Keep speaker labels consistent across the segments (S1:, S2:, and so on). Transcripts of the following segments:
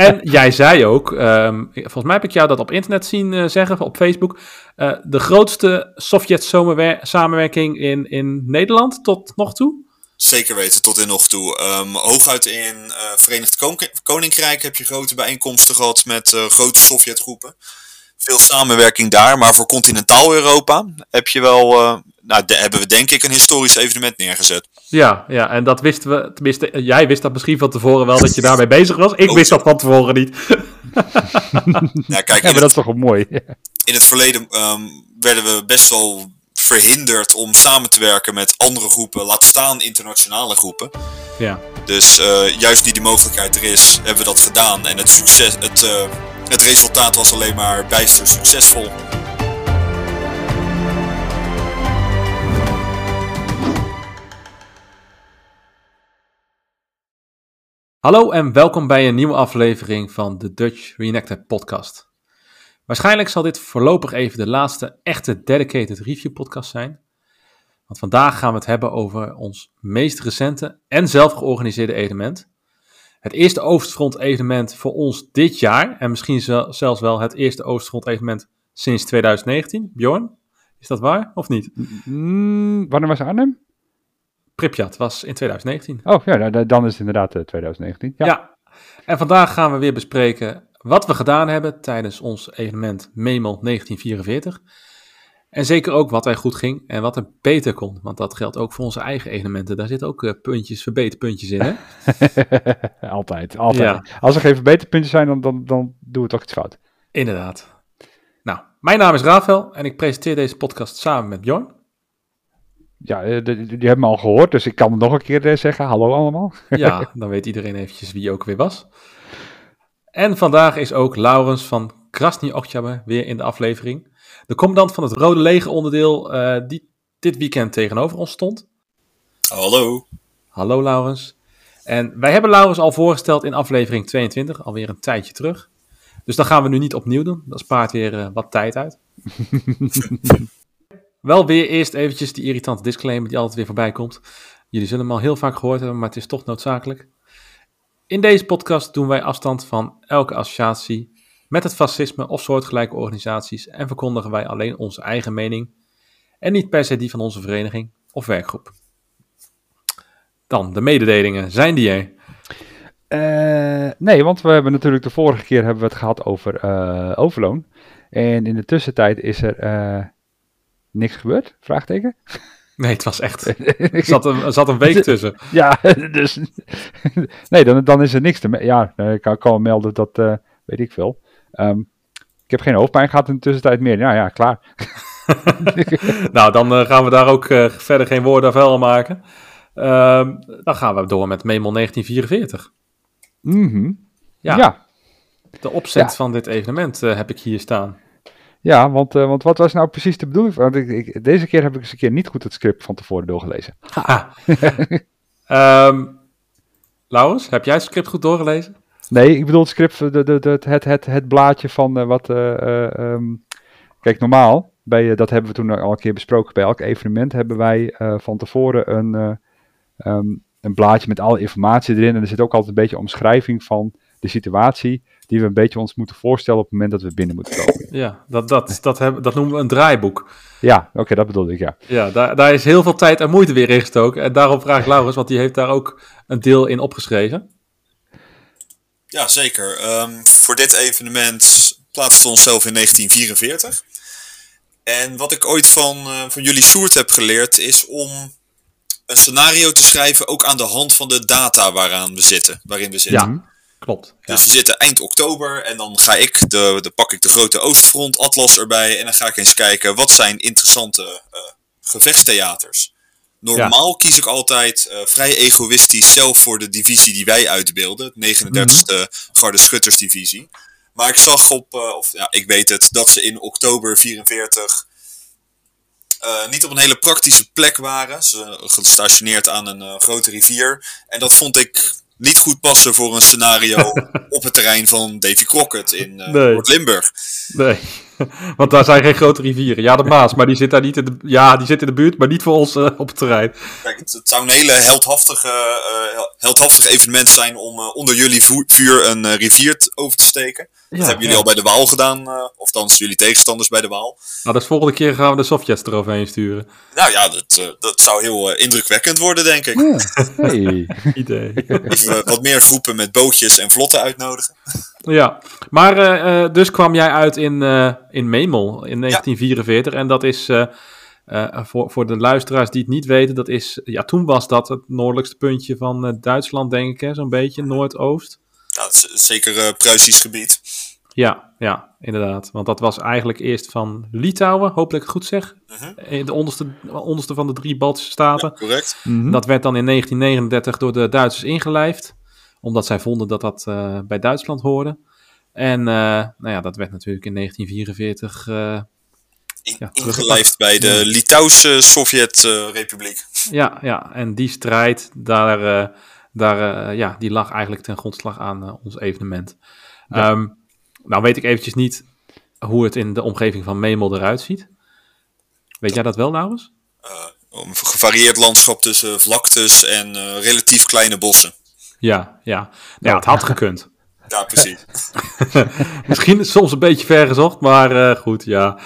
S1: En jij zei ook, ehm, volgens mij heb ik jou dat op internet zien uh, zeggen, op Facebook, uh, de grootste Sovjet-samenwerking in, in Nederland tot nog toe?
S2: Zeker weten, tot in nog toe. Um, hooguit in uh, Verenigd Koninkrijk heb je grote bijeenkomsten gehad met grote Sovjetgroepen veel samenwerking daar. Maar voor continentaal Europa heb je wel, nou, hebben we denk ik een historisch evenement neergezet.
S1: Ja, ja, en dat wisten we, tenminste, jij wist dat misschien van tevoren wel dat je daarmee bezig was. Ik wist dat van tevoren niet.
S2: ja, kijk,
S3: ja, maar dat is toch wel mooi.
S2: in het verleden um, werden we best wel verhinderd om samen te werken met andere groepen, laat staan internationale groepen.
S1: Ja.
S2: Dus uh, juist die de mogelijkheid er is, hebben we dat gedaan. En het succes, het, uh, het resultaat was alleen maar bijster succesvol.
S1: Hallo en welkom bij een nieuwe aflevering van de Dutch Reenacted podcast. Waarschijnlijk zal dit voorlopig even de laatste echte dedicated review podcast zijn. Want vandaag gaan we het hebben over ons meest recente en zelf georganiseerde evenement. Het eerste Oostfront evenement voor ons dit jaar. En misschien zelfs wel het eerste Oostfront evenement sinds 2019. Bjorn, is dat waar of niet?
S3: Mm, wanneer was Arnhem?
S1: Pripyat was in 2019.
S3: Oh ja, dan is het inderdaad 2019.
S1: Ja. ja. En vandaag gaan we weer bespreken wat we gedaan hebben tijdens ons evenement Memel 1944. En zeker ook wat er goed ging en wat er beter kon. Want dat geldt ook voor onze eigen evenementen. Daar zitten ook uh, puntjes, verbeterpuntjes in, hè?
S3: altijd, altijd. Als er geen verbeterpuntjes zijn, dan, dan, dan doen we toch iets fout.
S1: Inderdaad. Nou, mijn naam is Rafael en ik presenteer deze podcast samen met Bjorn.
S3: Ja, eh, die, die hebben me al gehoord, dus ik kan het nog een keer eh, zeggen. Hallo allemaal.
S1: ja, dan weet iedereen eventjes wie ook weer was. En vandaag is ook Laurens van Krasny weer in de aflevering. De commandant van het Rode Leger onderdeel uh, die dit weekend tegenover ons stond.
S2: Hallo.
S1: Hallo Laurens. En wij hebben Laurens al voorgesteld in aflevering 22, alweer een tijdje terug. Dus dat gaan we nu niet opnieuw doen. Dat spaart weer uh, wat tijd uit. Wel weer eerst eventjes die irritante disclaimer die altijd weer voorbij komt. Jullie zullen hem al heel vaak gehoord hebben, maar het is toch noodzakelijk. In deze podcast doen wij afstand van elke associatie met het fascisme of soortgelijke organisaties en verkondigen wij alleen onze eigen mening en niet per se die van onze vereniging of werkgroep. Dan, de mededelingen, zijn die er?
S3: Uh, nee, want we hebben natuurlijk de vorige keer hebben we het gehad over uh, overloon. En in de tussentijd is er uh, niks gebeurd? Vraagteken?
S1: Nee, het was echt. Er zat een, zat een week tussen.
S3: Ja, dus. Nee, dan, dan is er niks te. Ja, ik kan, kan melden dat. Uh, weet ik veel. Um, ik heb geen hoofdpijn gehad in de tussentijd meer. Ja, ja, klaar.
S1: nou, dan uh, gaan we daar ook uh, verder geen woorden aan vuil maken. Um, dan gaan we door met Memel 1944.
S3: Mm
S1: ja.
S3: ja.
S1: De opzet ja. van dit evenement heb ik hier staan.
S3: Ja, want, uh, want wat was nou precies de bedoeling? Want ik, ik, deze keer heb ik eens een keer niet goed het script van tevoren doorgelezen.
S1: um, Laurens, heb jij het script goed doorgelezen?
S3: Nee, ik bedoel het script, de, de, de, het, het, het blaadje van uh, wat... Uh, um, kijk, normaal, bij, dat hebben we toen al een keer besproken, bij elk evenement hebben wij van tevoren een, um, een blaadje met alle informatie erin. En er zit ook altijd een beetje omschrijving van de situatie die we een beetje ons moeten voorstellen op het moment dat we binnen moeten komen.
S1: Ja, dat, dat, dat, hebben, dat noemen we een draaiboek.
S3: Ja, oké, okay, dat bedoelde ik, ja.
S1: Ja, daar, daar is heel veel tijd en moeite weer in gestoken. En daarom vraag ik Laurens, want die heeft daar ook een deel in opgeschreven.
S2: Ja, zeker. Um, voor dit evenement plaatsten we onszelf in 1944. En wat ik ooit van, uh, van jullie Soert heb geleerd, is om een scenario te schrijven, ook aan de hand van de data waaraan we zitten, waarin we zitten.
S1: Ja. Klopt.
S2: Dus we zitten eind oktober en dan ga ik, de, de pak ik de grote Oostfront Atlas erbij en dan ga ik eens kijken wat zijn interessante uh, gevechtstheaters. Normaal ja. kies ik altijd uh, vrij egoïstisch zelf voor de divisie die wij uitbeelden, 39e mm -hmm. Garde Schuttersdivisie. Maar ik zag op, uh, of ja, ik weet het, dat ze in oktober 44 uh, niet op een hele praktische plek waren. Ze gestationeerd aan een grote rivier. En dat vond ik niet goed passen voor een scenario op het terrein van Davy Crockett in uh, nee. Noord-Limburg.
S1: Nee, want daar zijn geen grote rivieren. Ja, de Maas, maar die zit daar niet in de, ja, die zit in de buurt, maar niet voor ons uh, op het terrein.
S2: Kijk, het, het, zou een hele heldhaftige, uh, heldhaftig evenement zijn om uh, onder jullie vuur een rivier over te steken. Ja, dat hebben jullie ja. al bij de Waal gedaan, of dan jullie tegenstanders bij de Waal.
S1: Nou, dus volgende keer gaan we de Sovjets eroverheen sturen.
S2: Nou ja, dat, dat zou heel indrukwekkend worden, denk ik.
S3: Ja. Hey.
S1: Idee.
S2: Even wat meer groepen met bootjes en vlotten uitnodigen.
S1: Ja, maar uh, dus kwam jij uit in, uh, in Memel in 1944. Ja. En dat is, uh, voor, voor de luisteraars die het niet weten, dat is, ja, toen was dat het noordelijkste puntje van Duitsland, denk ik, zo'n beetje, Noordoost.
S2: Ja, zeker Pruisisch gebied.
S1: Ja, ja, inderdaad. Want dat was eigenlijk eerst van Litouwen, hopelijk goed zeg.
S2: -huh.
S1: De onderste, onderste van de drie Baltische staten.
S2: Ja, correct.
S1: Mm -hmm. Dat werd dan in 1939 door de Duitsers ingelijfd omdat zij vonden dat dat uh, bij Duitsland hoorde. En uh, nou ja, dat werd natuurlijk in 1944 uh,
S2: in, ja, ingelijfd bij de ja. Litouwse Sovjet-republiek.
S1: ja, ja, en die strijd, daar, daar, ja, die lag eigenlijk ten grondslag aan ons evenement. Ja. Um, nou weet ik eventjes niet hoe het in de omgeving van Memel eruit ziet. Weet jij dat wel, Laurens?
S2: een gevarieerd landschap tussen vlaktes en relatief kleine bossen.
S1: Ja, ja. ja, het had gekund.
S2: Ja, precies.
S1: Misschien soms een beetje ver gezocht, maar uh, goed, ja.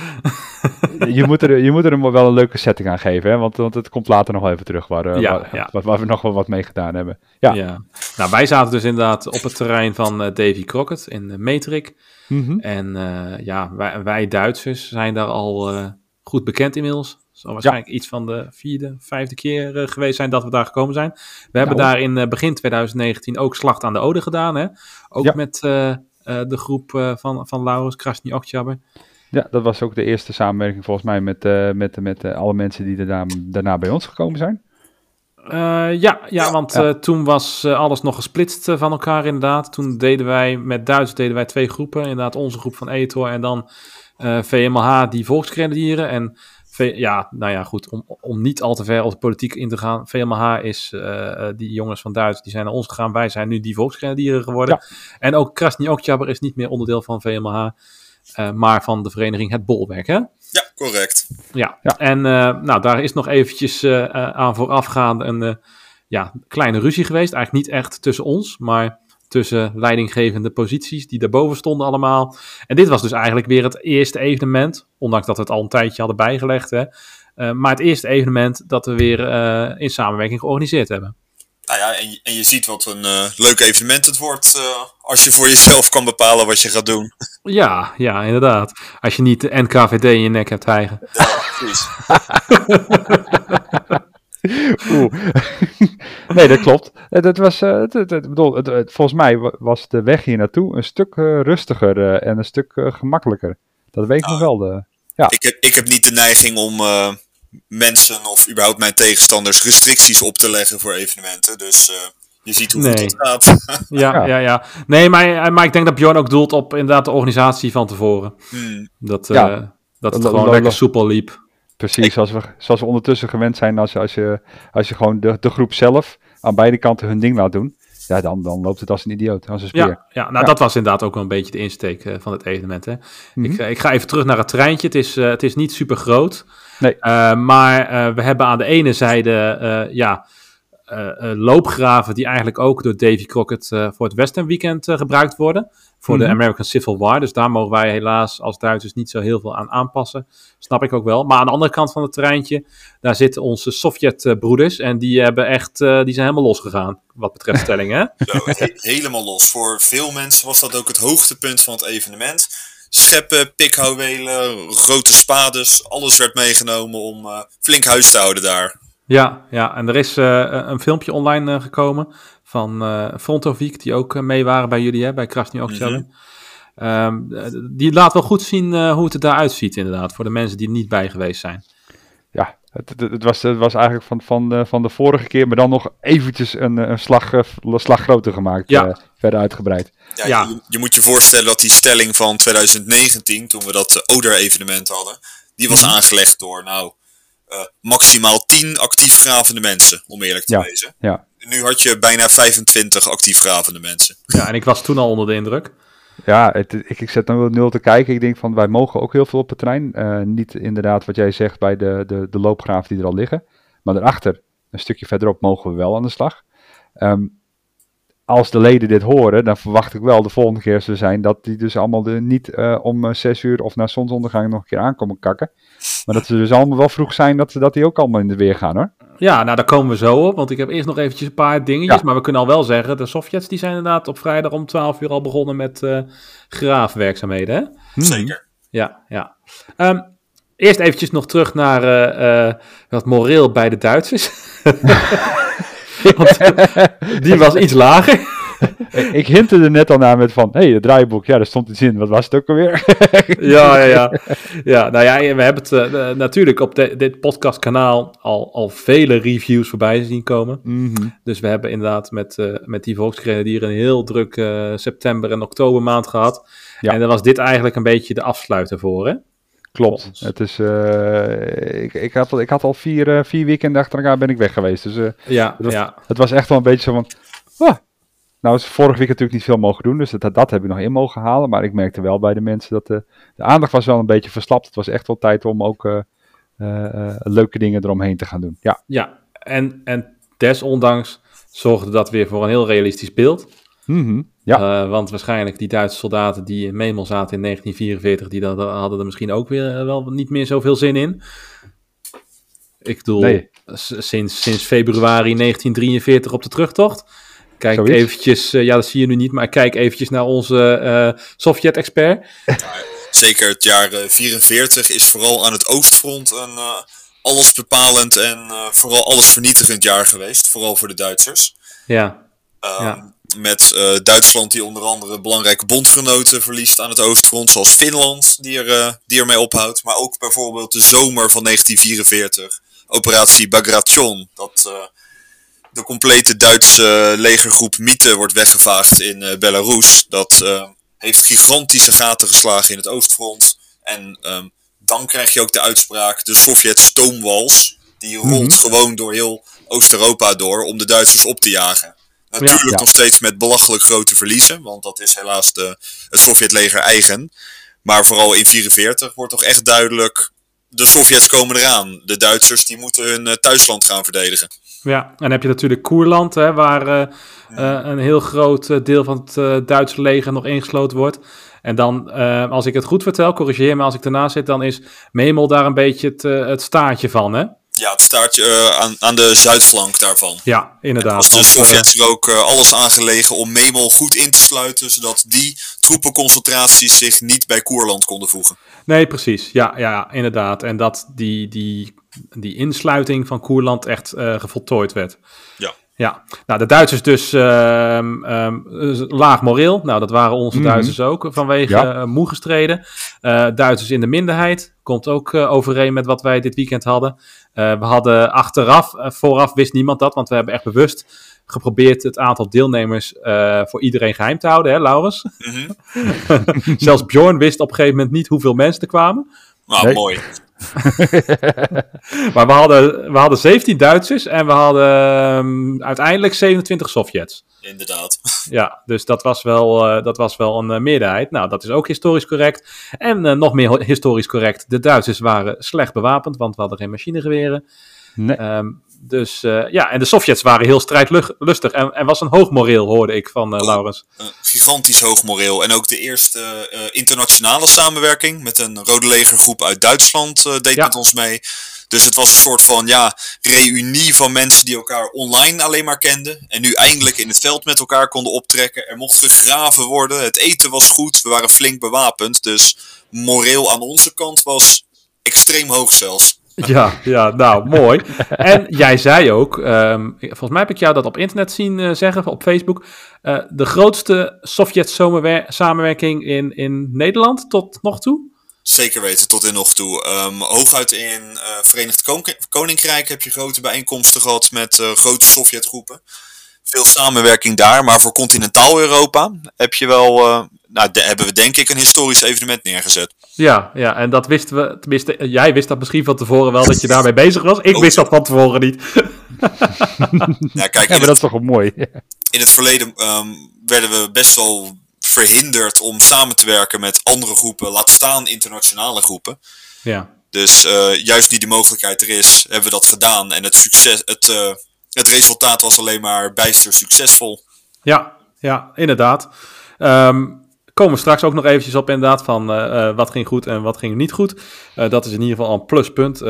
S3: je, moet er, je moet er wel een leuke setting aan geven, hè? Want, want het komt later nog wel even terug waar, uh,
S1: ja,
S3: waar,
S1: ja.
S3: waar, waar, we nog wel wat mee gedaan hebben. Ja.
S1: ja. Nou, wij zaten dus inderdaad op het terrein van uh, Davy Crockett in uh, Metrik.
S3: Mm -hmm.
S1: En ja, wij, wij, Duitsers zijn daar al goed bekend inmiddels. Zal waarschijnlijk ja. iets van de vierde, vijfde keer uh, geweest zijn dat we daar gekomen zijn. We hebben
S3: Nou.
S1: daar in uh, begin 2019 ook Slacht aan de Ode gedaan. Hè? Ook
S3: Ja.
S1: met uh, de groep van, van Laurens Krasny Okjaber.
S3: Ja, dat was ook de eerste samenwerking volgens mij met, met, met alle mensen die daarna, daarna bij ons gekomen zijn.
S1: Uh, ja, ja, want ja. toen was alles nog gesplitst van elkaar inderdaad. Toen deden wij met Duits deden wij twee groepen. Inderdaad onze groep van Etor en dan VMLH die volksgrenadieren. En ja, nou ja, goed, om, om niet al te ver op de politiek in te gaan. VMH is, uh, die jongens van Duits, die zijn naar ons gegaan. Wij zijn nu die volksgrenadieren geworden.
S3: Ja.
S1: En ook Okjaber is niet meer onderdeel van VMH, uh, maar van de vereniging Het Bolwerk, hè?
S2: Ja, correct.
S1: Ja, ja. en uh, nou, daar is nog eventjes aan voorafgaand een ja, kleine ruzie geweest. Eigenlijk niet echt tussen ons, maar tussen leidinggevende posities die daarboven stonden allemaal. En dit was dus eigenlijk weer het eerste evenement, ondanks dat we het al een tijdje hadden bijgelegd. Hè, uh, maar het eerste evenement dat we weer uh, in samenwerking georganiseerd hebben.
S2: Nou ja, en je, en je ziet wat een uh, leuk evenement het wordt als je voor jezelf kan bepalen wat je gaat doen.
S1: Ja, ja, inderdaad. Als je niet de NKVD in je nek hebt hijgen.
S2: Ja, precies.
S3: Oeh. nee, dat klopt. Dat was, het, bedoel, het, volgens mij was de weg hier naartoe een stuk uh, rustiger uh, en een stuk gemakkelijker. Dat weet ik nog wel. De, ja.
S2: ik, heb, ik heb niet de neiging om mensen of überhaupt mijn tegenstanders restricties op te leggen voor evenementen. Dus je ziet hoe
S1: nee.
S2: goed het gaat.
S1: ja, ja, ja, ja. Nee, maar, maar ik denk dat Bjorn ook doelt op inderdaad de organisatie van tevoren.
S2: Hmm.
S1: Dat, ja. dat het gewoon lekker soepel liep.
S3: Precies, zoals we, zoals we ondertussen gewend zijn als, als, je, als je gewoon de, de groep zelf aan beide kanten hun ding laat doen. Ja, dan, dan loopt het als een idioot, als een speer.
S1: Ja, ja nou ja. dat was inderdaad ook wel een beetje de insteek uh, van het evenement. Hè. Mm -hmm. ik, ik, ga even terug naar het treintje. Het is, uh, het is niet super groot.
S3: Nee.
S1: Maar we hebben aan de ene zijde ja, loopgraven die eigenlijk ook door Davy Crockett voor het Western Weekend gebruikt worden. Voor mm -hmm. de American Civil War. Dus daar mogen wij helaas als Duitsers niet zo heel veel aan aanpassen. Snap ik ook wel. Maar aan de andere kant van het terreintje, daar zitten onze Sovjet-broeders. En die, hebben echt, uh, die zijn helemaal losgegaan, wat betreft stellingen.
S2: Zo, he helemaal los. Voor veel mensen was dat ook het hoogtepunt van het evenement. Scheppen, pikhouwelen, grote spades, alles werd meegenomen om uh, flink huis te houden daar.
S1: Ja, ja, en er is uh, een filmpje online gekomen van uh, Frontovic, die ook uh, mee waren bij jullie, hè, bij Krasny. Mm -hmm. um, die laat wel goed zien uh, hoe het eruit ziet, inderdaad, voor de mensen die er niet bij geweest zijn.
S3: Ja, het, het, het, was, het was eigenlijk van, van, de, van de vorige keer, maar dan nog eventjes een, een, slag, slag groter gemaakt,
S1: ja.
S3: verder uitgebreid.
S2: Ja, ja. Je, je, moet je voorstellen dat die stelling van 2019, toen we dat Oder-evenement hadden, die was mm -hmm. aangelegd door, nou, maximaal 10 actief gravende mensen, om eerlijk te
S3: ja.
S2: wezen.
S3: Ja.
S2: Nu had je bijna 25 actief gravende mensen.
S1: Ja, en ik was toen al onder de indruk.
S3: Ja, het, ik, ik zet dan nul te kijken. Ik denk van wij mogen ook heel veel op het terrein. Uh, niet inderdaad wat jij zegt bij de, de, de loopgraven die er al liggen. Maar daarachter, een stukje verderop, mogen we wel aan de slag. Um, als de leden dit horen, dan verwacht ik wel de volgende keer ze zijn dat die dus allemaal de, niet uh, om zes uur of na zonsondergang nog een keer aankomen kakken. Maar dat ze dus allemaal wel vroeg zijn dat, ze, dat die ook allemaal in de weer gaan hoor.
S1: Ja, nou daar komen we zo op, want ik heb eerst nog eventjes een paar dingetjes. Maar we kunnen al wel zeggen, de Sovjets die zijn inderdaad op vrijdag om 12 uur al begonnen met uh, graafwerkzaamheden. Hè?
S2: Zeker.
S1: Ja, ja. Um, eerst eventjes nog terug naar uh, uh, wat moreel bij de Duitsers. want die was iets lager.
S3: ik hintte er net al naar met van, hé, hey, het draaiboek, ja, daar stond iets in. Wat was het ook alweer?
S1: ja, ja, ja. Ja, nou ja, we hebben het uh, natuurlijk op de, dit podcastkanaal al, al vele reviews voorbij zien komen.
S3: Mm -hmm.
S1: Dus we hebben inderdaad met, uh, met die Volksgrenadier een heel druk uh, september en oktober maand gehad. Ja. En dan was dit eigenlijk een beetje de afsluiter voor, hè?
S3: Klopt. Het is, uh, ik, ik, had, ik had al vier, uh, vier weekenden achter elkaar ben ik weg geweest. Dus uh,
S1: ja,
S3: het was,
S1: ja.
S3: het was echt wel een beetje zo van, ah, nou is vorige week natuurlijk niet veel mogen doen, dus dat, dat heb ik nog in mogen halen. Maar ik merkte wel bij de mensen dat de, de aandacht was wel een beetje verslapt. Het was echt wel tijd om ook leuke dingen eromheen te gaan doen. Ja,
S1: ja. En, en desondanks zorgde dat weer voor een heel realistisch beeld.
S3: Mm -hmm. Ja.
S1: Uh, want waarschijnlijk die Duitse soldaten die in Memel zaten in 1944, die dat, hadden er misschien ook weer wel niet meer zoveel zin in. Ik bedoel,
S3: nee.
S1: sinds, sinds februari 1943 op de terugtocht. Kijk Zoiets. eventjes, uh, ja dat zie je nu niet, maar kijk eventjes naar onze uh, Sovjet-expert.
S2: Zeker, het jaar 44 is vooral aan het oostfront een uh, allesbepalend en vooral allesvernietigend jaar geweest. Vooral voor de Duitsers.
S1: Ja.
S2: ja. Met Duitsland die onder andere belangrijke bondgenoten verliest aan het oostfront. Zoals Finland, die, er, die ermee ophoudt. Maar ook bijvoorbeeld de zomer van 1944. Operatie Bagration. Dat de complete Duitse legergroep Mythe wordt weggevaagd in Belarus. Dat heeft gigantische gaten geslagen in het oostfront. En um, dan krijg je ook de uitspraak, de Sovjet-stoomwals. Die rolt mm -hmm. gewoon door heel Oost-Europa door om de Duitsers op te jagen. Natuurlijk ja, nog steeds met belachelijk grote verliezen, want dat is helaas de, het Sovjetleger eigen. Maar vooral in 1944 wordt toch echt duidelijk, de Sovjets komen eraan. De Duitsers die moeten hun uh, thuisland gaan verdedigen.
S1: Ja, en dan heb je natuurlijk Koerland, hè, waar uh, uh, een heel groot deel van het uh, Duitse leger nog ingesloten wordt. En dan, als ik het goed vertel, corrigeer me als ik ernaast zit, dan is Memel daar een beetje het, het staartje van, hè?
S2: Ja, het staartje aan, aan de zuidflank daarvan.
S1: Ja, inderdaad.
S2: En was de Sovjets er ook alles aangelegen om Memel goed in te sluiten, zodat die troepenconcentraties zich niet bij Koerland konden voegen.
S1: Nee, precies. Ja, ja inderdaad. En dat die, die die insluiting van Koerland echt uh, gevoltooid werd.
S2: Ja.
S1: Ja, nou de Duitsers dus uh, um, laag moreel. Nou, dat waren onze mm -hmm. Duitsers ook vanwege ja. uh, moe gestreden. Uh, Duitsers in de minderheid. Komt ook overeen met wat wij dit weekend hadden. we hadden achteraf, vooraf wist niemand dat, want we hebben echt bewust geprobeerd het aantal deelnemers voor iedereen geheim te houden, hè, Laurens?
S2: Mm -hmm.
S1: Zelfs Bjorn wist op een gegeven moment niet hoeveel mensen er kwamen.
S2: Nou, nee. mooi.
S1: maar we hadden, we hadden 17 Duitsers en we hadden um, uiteindelijk 27 Sovjets.
S2: Inderdaad.
S1: Ja, dus dat was wel, uh, dat was wel een uh, meerderheid. Nou, dat is ook historisch correct. En uh, nog meer historisch correct, de Duitsers waren slecht bewapend, want we hadden geen machinegeweren.
S3: Nee.
S1: Um, dus uh, ja, en de Sovjets waren heel strijdlustig. En, en was een hoog moreel, hoorde ik van oh, Laurens.
S2: Een gigantisch hoog moreel. En ook de eerste uh, internationale samenwerking met een Rode Legergroep uit Duitsland deed ja. met ons mee. Dus het was een soort van ja, reunie van mensen die elkaar online alleen maar kenden. En nu eindelijk in het veld met elkaar konden optrekken. Er mocht gegraven worden. Het eten was goed. We waren flink bewapend. Dus moreel aan onze kant was extreem hoog zelfs.
S1: Ja, ja, nou, mooi. En jij zei ook, um, volgens mij heb ik jou dat op internet zien uh, zeggen, op Facebook, uh, de grootste Sovjet-samenwerking in, in Nederland tot nog toe?
S2: Zeker weten, tot in nog toe. Um, hooguit in uh, Verenigd Kon Koninkrijk heb je grote bijeenkomsten gehad met grote Sovjetgroepen. Veel samenwerking daar, maar voor continentaal Europa heb je wel, nou, hebben we denk ik een historisch evenement neergezet.
S1: Ja, ja, en dat wisten we, tenminste, jij wist dat misschien van tevoren wel dat je daarmee bezig was. Ik oh, wist dat van tevoren niet.
S2: ja, kijk,
S3: ja, maar dat is toch wel mooi.
S2: in het verleden um, werden we best wel verhinderd om samen te werken met andere groepen, laat staan internationale groepen.
S1: Ja.
S2: Dus uh, juist nu die mogelijkheid er is, hebben we dat gedaan. En het, succes, het, uh, het resultaat was alleen maar bijster succesvol.
S1: Ja, ja inderdaad. Um, komen we straks ook nog eventjes op inderdaad van uh, wat ging goed en wat ging niet goed. dat is in ieder geval een pluspunt.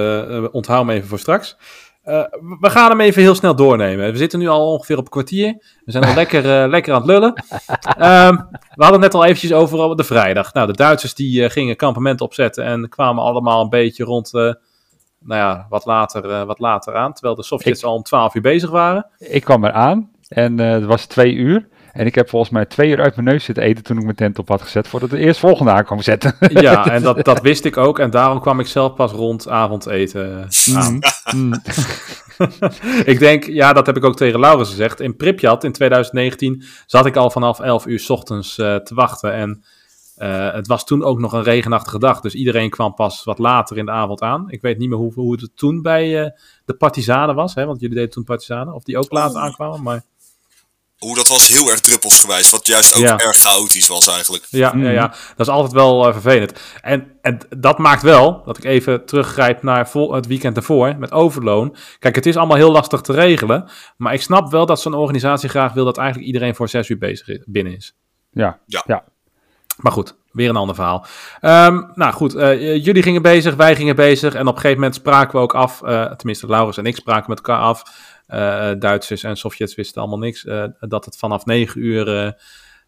S1: onthoud me even voor straks. Uh, we gaan hem even heel snel doornemen. We zitten nu al ongeveer op een kwartier. We zijn al lekker, uh, lekker aan het lullen. Um, we hadden het net al eventjes over de vrijdag. Nou, de Duitsers die uh, gingen kampement opzetten en kwamen allemaal een beetje rond, nou ja, wat later, wat later aan. Terwijl de Sovjets ik, al om 12 uur bezig waren.
S3: Ik kwam eraan en het was twee uur. En ik heb volgens mij twee uur uit mijn neus zitten eten toen ik mijn tent op had gezet. Voordat de eerst volgende aan kwam zetten.
S1: Ja, en dat, dat wist ik ook. En daarom kwam ik zelf pas rond avondeten aan. Mm. ik denk, ja, dat heb ik ook tegen Laurens gezegd. In Pripyat in 2019 zat ik al vanaf 11 uur s ochtends uh, te wachten. En uh, het was toen ook nog een regenachtige dag. Dus iedereen kwam pas wat later in de avond aan. Ik weet niet meer hoe, hoe het toen bij uh, de Partizanen was. Hè, want jullie deden toen Partizanen. Of die ook later aankwamen. Maar
S2: hoe dat was heel erg druppelsgewijs, wat juist ook erg chaotisch was eigenlijk.
S1: Ja, ja, ja, dat is altijd wel uh, vervelend. En, en dat maakt wel, dat ik even teruggrijp naar vol, het weekend ervoor, met overloon. Kijk, het is allemaal heel lastig te regelen, maar ik snap wel dat zo'n organisatie graag wil dat eigenlijk iedereen voor zes uur bezig is, binnen is.
S3: Ja, ja. ja.
S1: Maar goed, weer een ander verhaal. Um, nou goed, uh, jullie gingen bezig, wij gingen bezig. En op een gegeven moment spraken we ook af, uh, tenminste Laurens en ik spraken met elkaar af. Uh, Duitsers en Sovjets wisten allemaal niks. Uh, dat het vanaf 9 uur,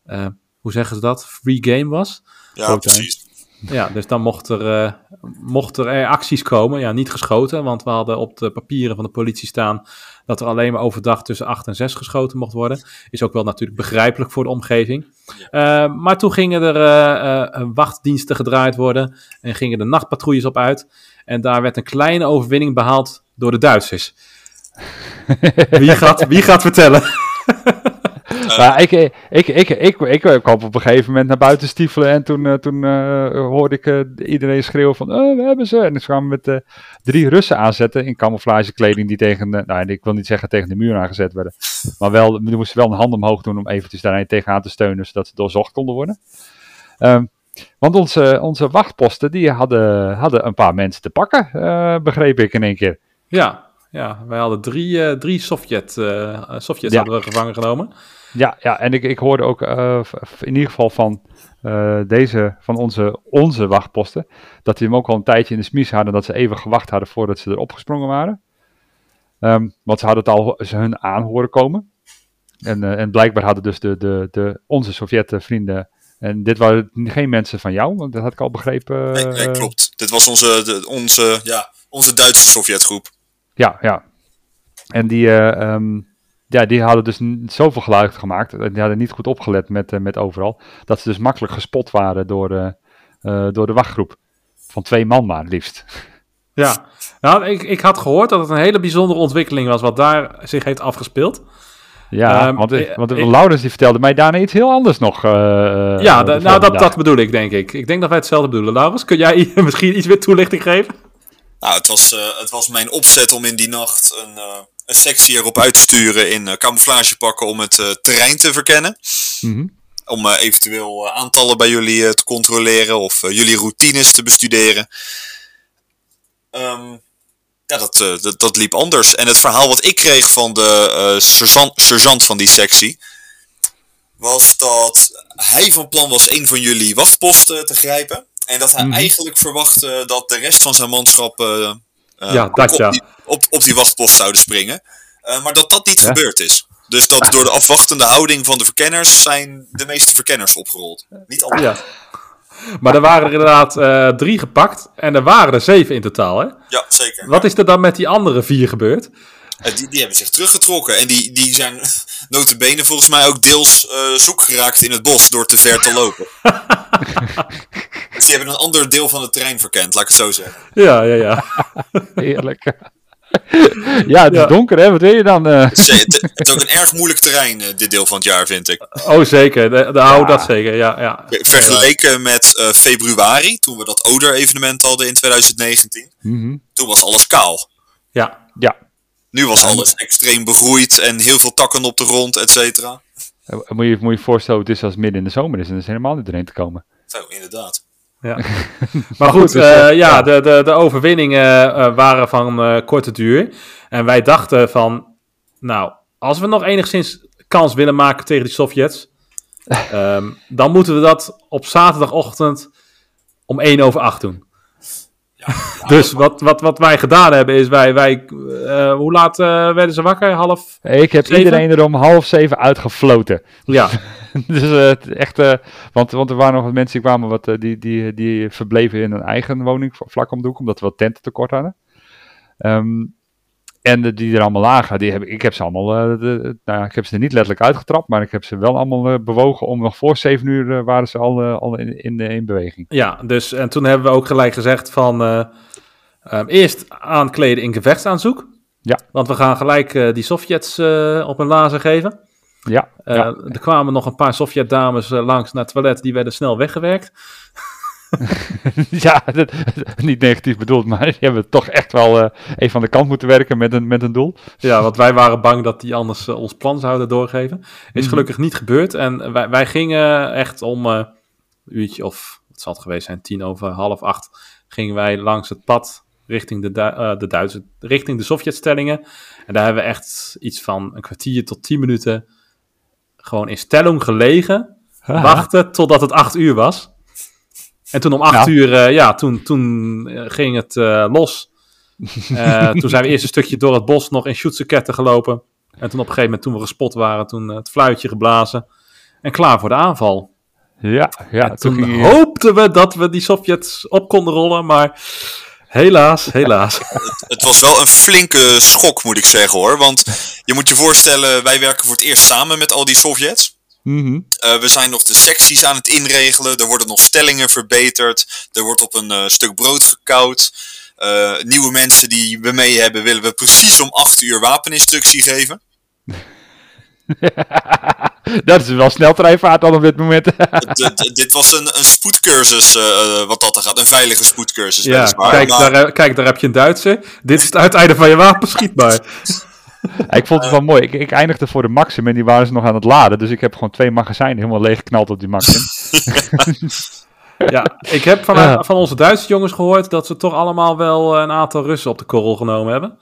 S1: uh, hoe zeggen ze dat, free game was.
S2: Ja, precies.
S1: Ja, dus dan mocht er, mocht er acties komen. Ja, niet geschoten, want we hadden op de papieren van de politie staan dat er alleen maar overdag tussen 8 en 6 geschoten mocht worden. Is ook wel natuurlijk begrijpelijk voor de omgeving. Ja. maar toen gingen er wachtdiensten gedraaid worden en gingen de nachtpatrouilles op uit. En daar werd een kleine overwinning behaald door de Duitsers. Wie, gaat, wie gaat vertellen?
S3: maar ik, ik, ik, ik, ik, ik, kwam op een gegeven moment naar buiten stiefelen en toen, uh, toen uh, hoorde ik uh, iedereen schreeuwen van, oh, we hebben ze. En ik kwamen met drie Russen aanzetten in camouflagekleding die tegen, nou ik wil niet zeggen tegen de muur aangezet werden, maar wel, we moesten wel een hand omhoog doen om eventjes daar tegenaan te steunen, zodat ze doorzocht konden worden. Um, want onze, onze wachtposten, die hadden, hadden een paar mensen te pakken, begreep ik in één keer.
S1: Ja, ja, wij hadden drie, uh, drie Sovjet, uh, Sovjets ja. hadden we gevangen genomen.
S3: Ja, ja en ik, ik hoorde ook uh, in ieder geval van deze, van onze, onze wachtposten, dat die hem ook al een tijdje in de smies hadden, dat ze even gewacht hadden voordat ze erop gesprongen waren. Um, want ze hadden het al ze hun aan horen komen. En, en blijkbaar hadden dus de, de, de, onze Sovjet-vrienden en dit waren geen mensen van jou, want dat had ik al begrepen.
S2: Nee, nee klopt. Dit was onze, de, onze, ja, onze Duitse Sovjetgroep.
S3: Ja, ja. En die, uh, um, ja, die hadden dus zoveel geluid gemaakt. Die hadden niet goed opgelet met, uh, met overal. Dat ze dus makkelijk gespot waren door, uh, door de wachtgroep. Van twee man maar liefst.
S1: Ja, nou, ik, ik had gehoord dat het een hele bijzondere ontwikkeling was wat daar zich heeft afgespeeld.
S3: Ja, um, want, want ik, Laurens die vertelde mij daarna iets heel anders nog. Uh,
S1: ja, nou dat, dat bedoel ik denk ik. Ik denk dat wij hetzelfde bedoelen. Laurens, kun jij misschien iets meer toelichting geven?
S2: Nou, het was, uh, het was mijn opzet om in die nacht een, uh, een sectie erop uit te sturen in uh, camouflagepakken om het terrein te verkennen. Mm -hmm. Om eventueel aantallen bij jullie te controleren of jullie routines te bestuderen. Um, ja, dat, dat, dat, liep anders. En het verhaal wat ik kreeg van de sergeant, sergeant van die sectie was dat hij van plan was een van jullie wachtposten te grijpen. En dat hij mm -hmm. eigenlijk verwachtte dat de rest van zijn manschap uh,
S1: ja, dat,
S2: op,
S1: ja.
S2: die, op, op, die wachtpost zouden springen. Uh, maar dat dat niet ja. gebeurd is. Dus dat door de afwachtende houding van de verkenners zijn de meeste verkenners opgerold. Niet allemaal. Ja.
S1: Maar er waren er inderdaad uh, drie gepakt en er waren er zeven in totaal, hè?
S2: Ja, zeker.
S1: Wat is er dan met die andere vier gebeurd?
S2: Die, die hebben zich teruggetrokken en die, die zijn notabene volgens mij ook deels uh, zoek geraakt in het bos door te ver te lopen. dus die hebben een ander deel van het terrein verkend, laat ik het zo zeggen.
S1: Ja, ja, ja.
S3: Heerlijk. Ja, het is ja. donker, hè? Wat wil je dan? Uh?
S2: Het, is, het, is ook een erg moeilijk terrein, uh, dit deel van het jaar, vind ik.
S1: Oh, zeker. De, de ja. dat zeker, ja. ja.
S2: Vergeleken met uh, februari, toen we dat Oder-evenement hadden in 2019. Mm -hmm. Toen was alles kaal.
S1: Ja, ja.
S2: Nu was alles extreem begroeid en heel veel takken op de grond, et cetera.
S3: Moet, je, moet je voorstellen, het is als het midden in de zomer is en er is helemaal niet doorheen te komen.
S2: Zo, inderdaad.
S1: Ja. maar goed, dus, uh, ja, de, de, de overwinningen waren van korte duur. En wij dachten van, nou, als we nog enigszins kans willen maken tegen die Sovjets, um, dan moeten we dat op zaterdagochtend om 1 over 8 doen. Ja, dus wat, wat, wat wij gedaan hebben is, wij, wij uh, hoe laat uh, werden ze wakker? Half
S3: Ik heb
S1: zeven?
S3: iedereen er om half zeven uitgefloten.
S1: Ja.
S3: dus uh, echt, want, want er waren nog wat mensen die kwamen, wat, die, die, die verbleven in een eigen woning vlak om de hoek, omdat we wat tenten tekort hadden. Um, en de, die er allemaal lagen, die heb, ik heb ze allemaal, uh, de, nou, ik heb ze er niet letterlijk uitgetrapt, maar ik heb ze wel allemaal uh, bewogen om nog voor zeven uur uh, waren ze al, al in, in, in, beweging.
S1: Ja, dus en toen hebben we ook gelijk gezegd van um, eerst aankleden in gevechtsaanzoek.
S3: Ja.
S1: Want we gaan gelijk die Sovjets op een lazer geven.
S3: Ja, ja.
S1: Er kwamen nog een paar Sovjet-dames langs naar het toilet, die werden snel weggewerkt.
S3: ja, dat, niet negatief bedoeld, maar die hebben toch echt wel uh, even aan de kant moeten werken met een, met een doel.
S1: Ja, want wij waren bang dat die anders uh, ons plan zouden doorgeven. Is mm. gelukkig niet gebeurd. En wij, wij gingen echt om uh, een uurtje of, het zal het geweest zijn, tien over half acht, gingen wij langs het pad richting de, Du de Duitse, richting de Sovjetstellingen. En daar hebben we echt iets van een kwartier tot tien minuten gewoon in stelling gelegen. Wachten totdat het acht uur was. En toen om acht ja. uur, uh, ja, toen, toen ging het uh, los. Uh, toen zijn we eerst een stukje door het bos nog in Schutzenketten gelopen. En toen op een gegeven moment, toen we gespot waren, toen het fluitje geblazen. En klaar voor de aanval.
S3: Ja, ja.
S1: En toen toen je... hoopten we dat we die Sovjets op konden rollen, maar helaas, helaas.
S2: het, het, was wel een flinke schok, moet ik zeggen hoor. Want je moet je voorstellen, wij werken voor het eerst samen met al die Sovjets.
S3: Mm -hmm.
S2: uh, we zijn nog de secties aan het inregelen. Er worden nog stellingen verbeterd. Er wordt op een uh, stuk brood gekauwd. Uh, nieuwe mensen die we mee hebben, willen we precies om 8 uur wapeninstructie geven.
S3: dat is wel sneltreinvaart al op dit moment.
S2: dit was een, een spoedcursus, wat dat er gaat. Een veilige spoedcursus.
S1: Ja, kijk, maar... daar, kijk, daar heb je een Duitse. Dit is het uiteinde van je wapen, schietbaar.
S3: ik vond het wel mooi. Ik, ik, eindigde voor de Maxim en die waren ze nog aan het laden. Dus ik heb gewoon twee magazijnen helemaal leeg geknald op die Maxim.
S1: ja, ik heb van, ja. van onze Duitse jongens gehoord dat ze toch allemaal wel een aantal Russen op de korrel genomen hebben.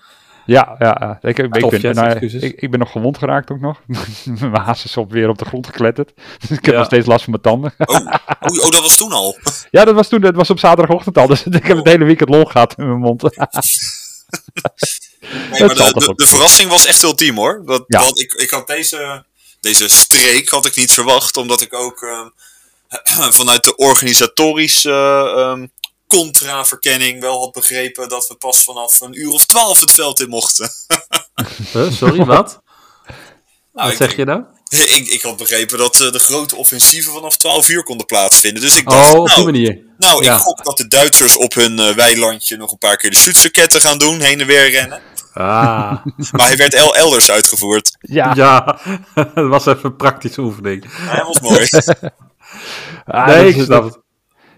S3: Ja, ja ik, ik, ik, ben, nou, ik, ik, ben nog gewond geraakt ook nog. mijn haas is op weer op de grond gekletterd. Dus ik heb ja. nog steeds last van mijn tanden.
S2: oh, oh, oh, dat was toen al?
S3: ja, dat was toen. Dat was op zaterdagochtend al. Dus ik heb het hele weekend lol gehad in mijn mond.
S2: Nee, maar de, de, de, verrassing was echt ultiem hoor. Dat, ja. Want ik, ik had deze, deze streek had ik niet verwacht, omdat ik ook uh, vanuit de organisatorische uh, contra-verkenning wel had begrepen dat we pas vanaf een uur of twaalf het veld in mochten.
S1: huh, sorry, wat? Nou, wat ik, zeg je nou?
S2: Ik, ik had begrepen dat uh, de grote offensieven vanaf 12 uur konden plaatsvinden. Dus ik dacht,
S1: oh, op
S2: nou,
S1: die manier.
S2: Nou,
S1: Ja.
S2: ik gok dat de Duitsers op hun uh, weilandje nog een paar keer de Schützenketten gaan doen, heen en weer rennen.
S1: Ah,
S2: Maar hij werd el elders uitgevoerd.
S3: Ja,
S1: ja, dat was even een praktische oefening.
S2: Hij was mooi.
S3: Ah,
S1: nee,
S3: dat
S1: ik snap het.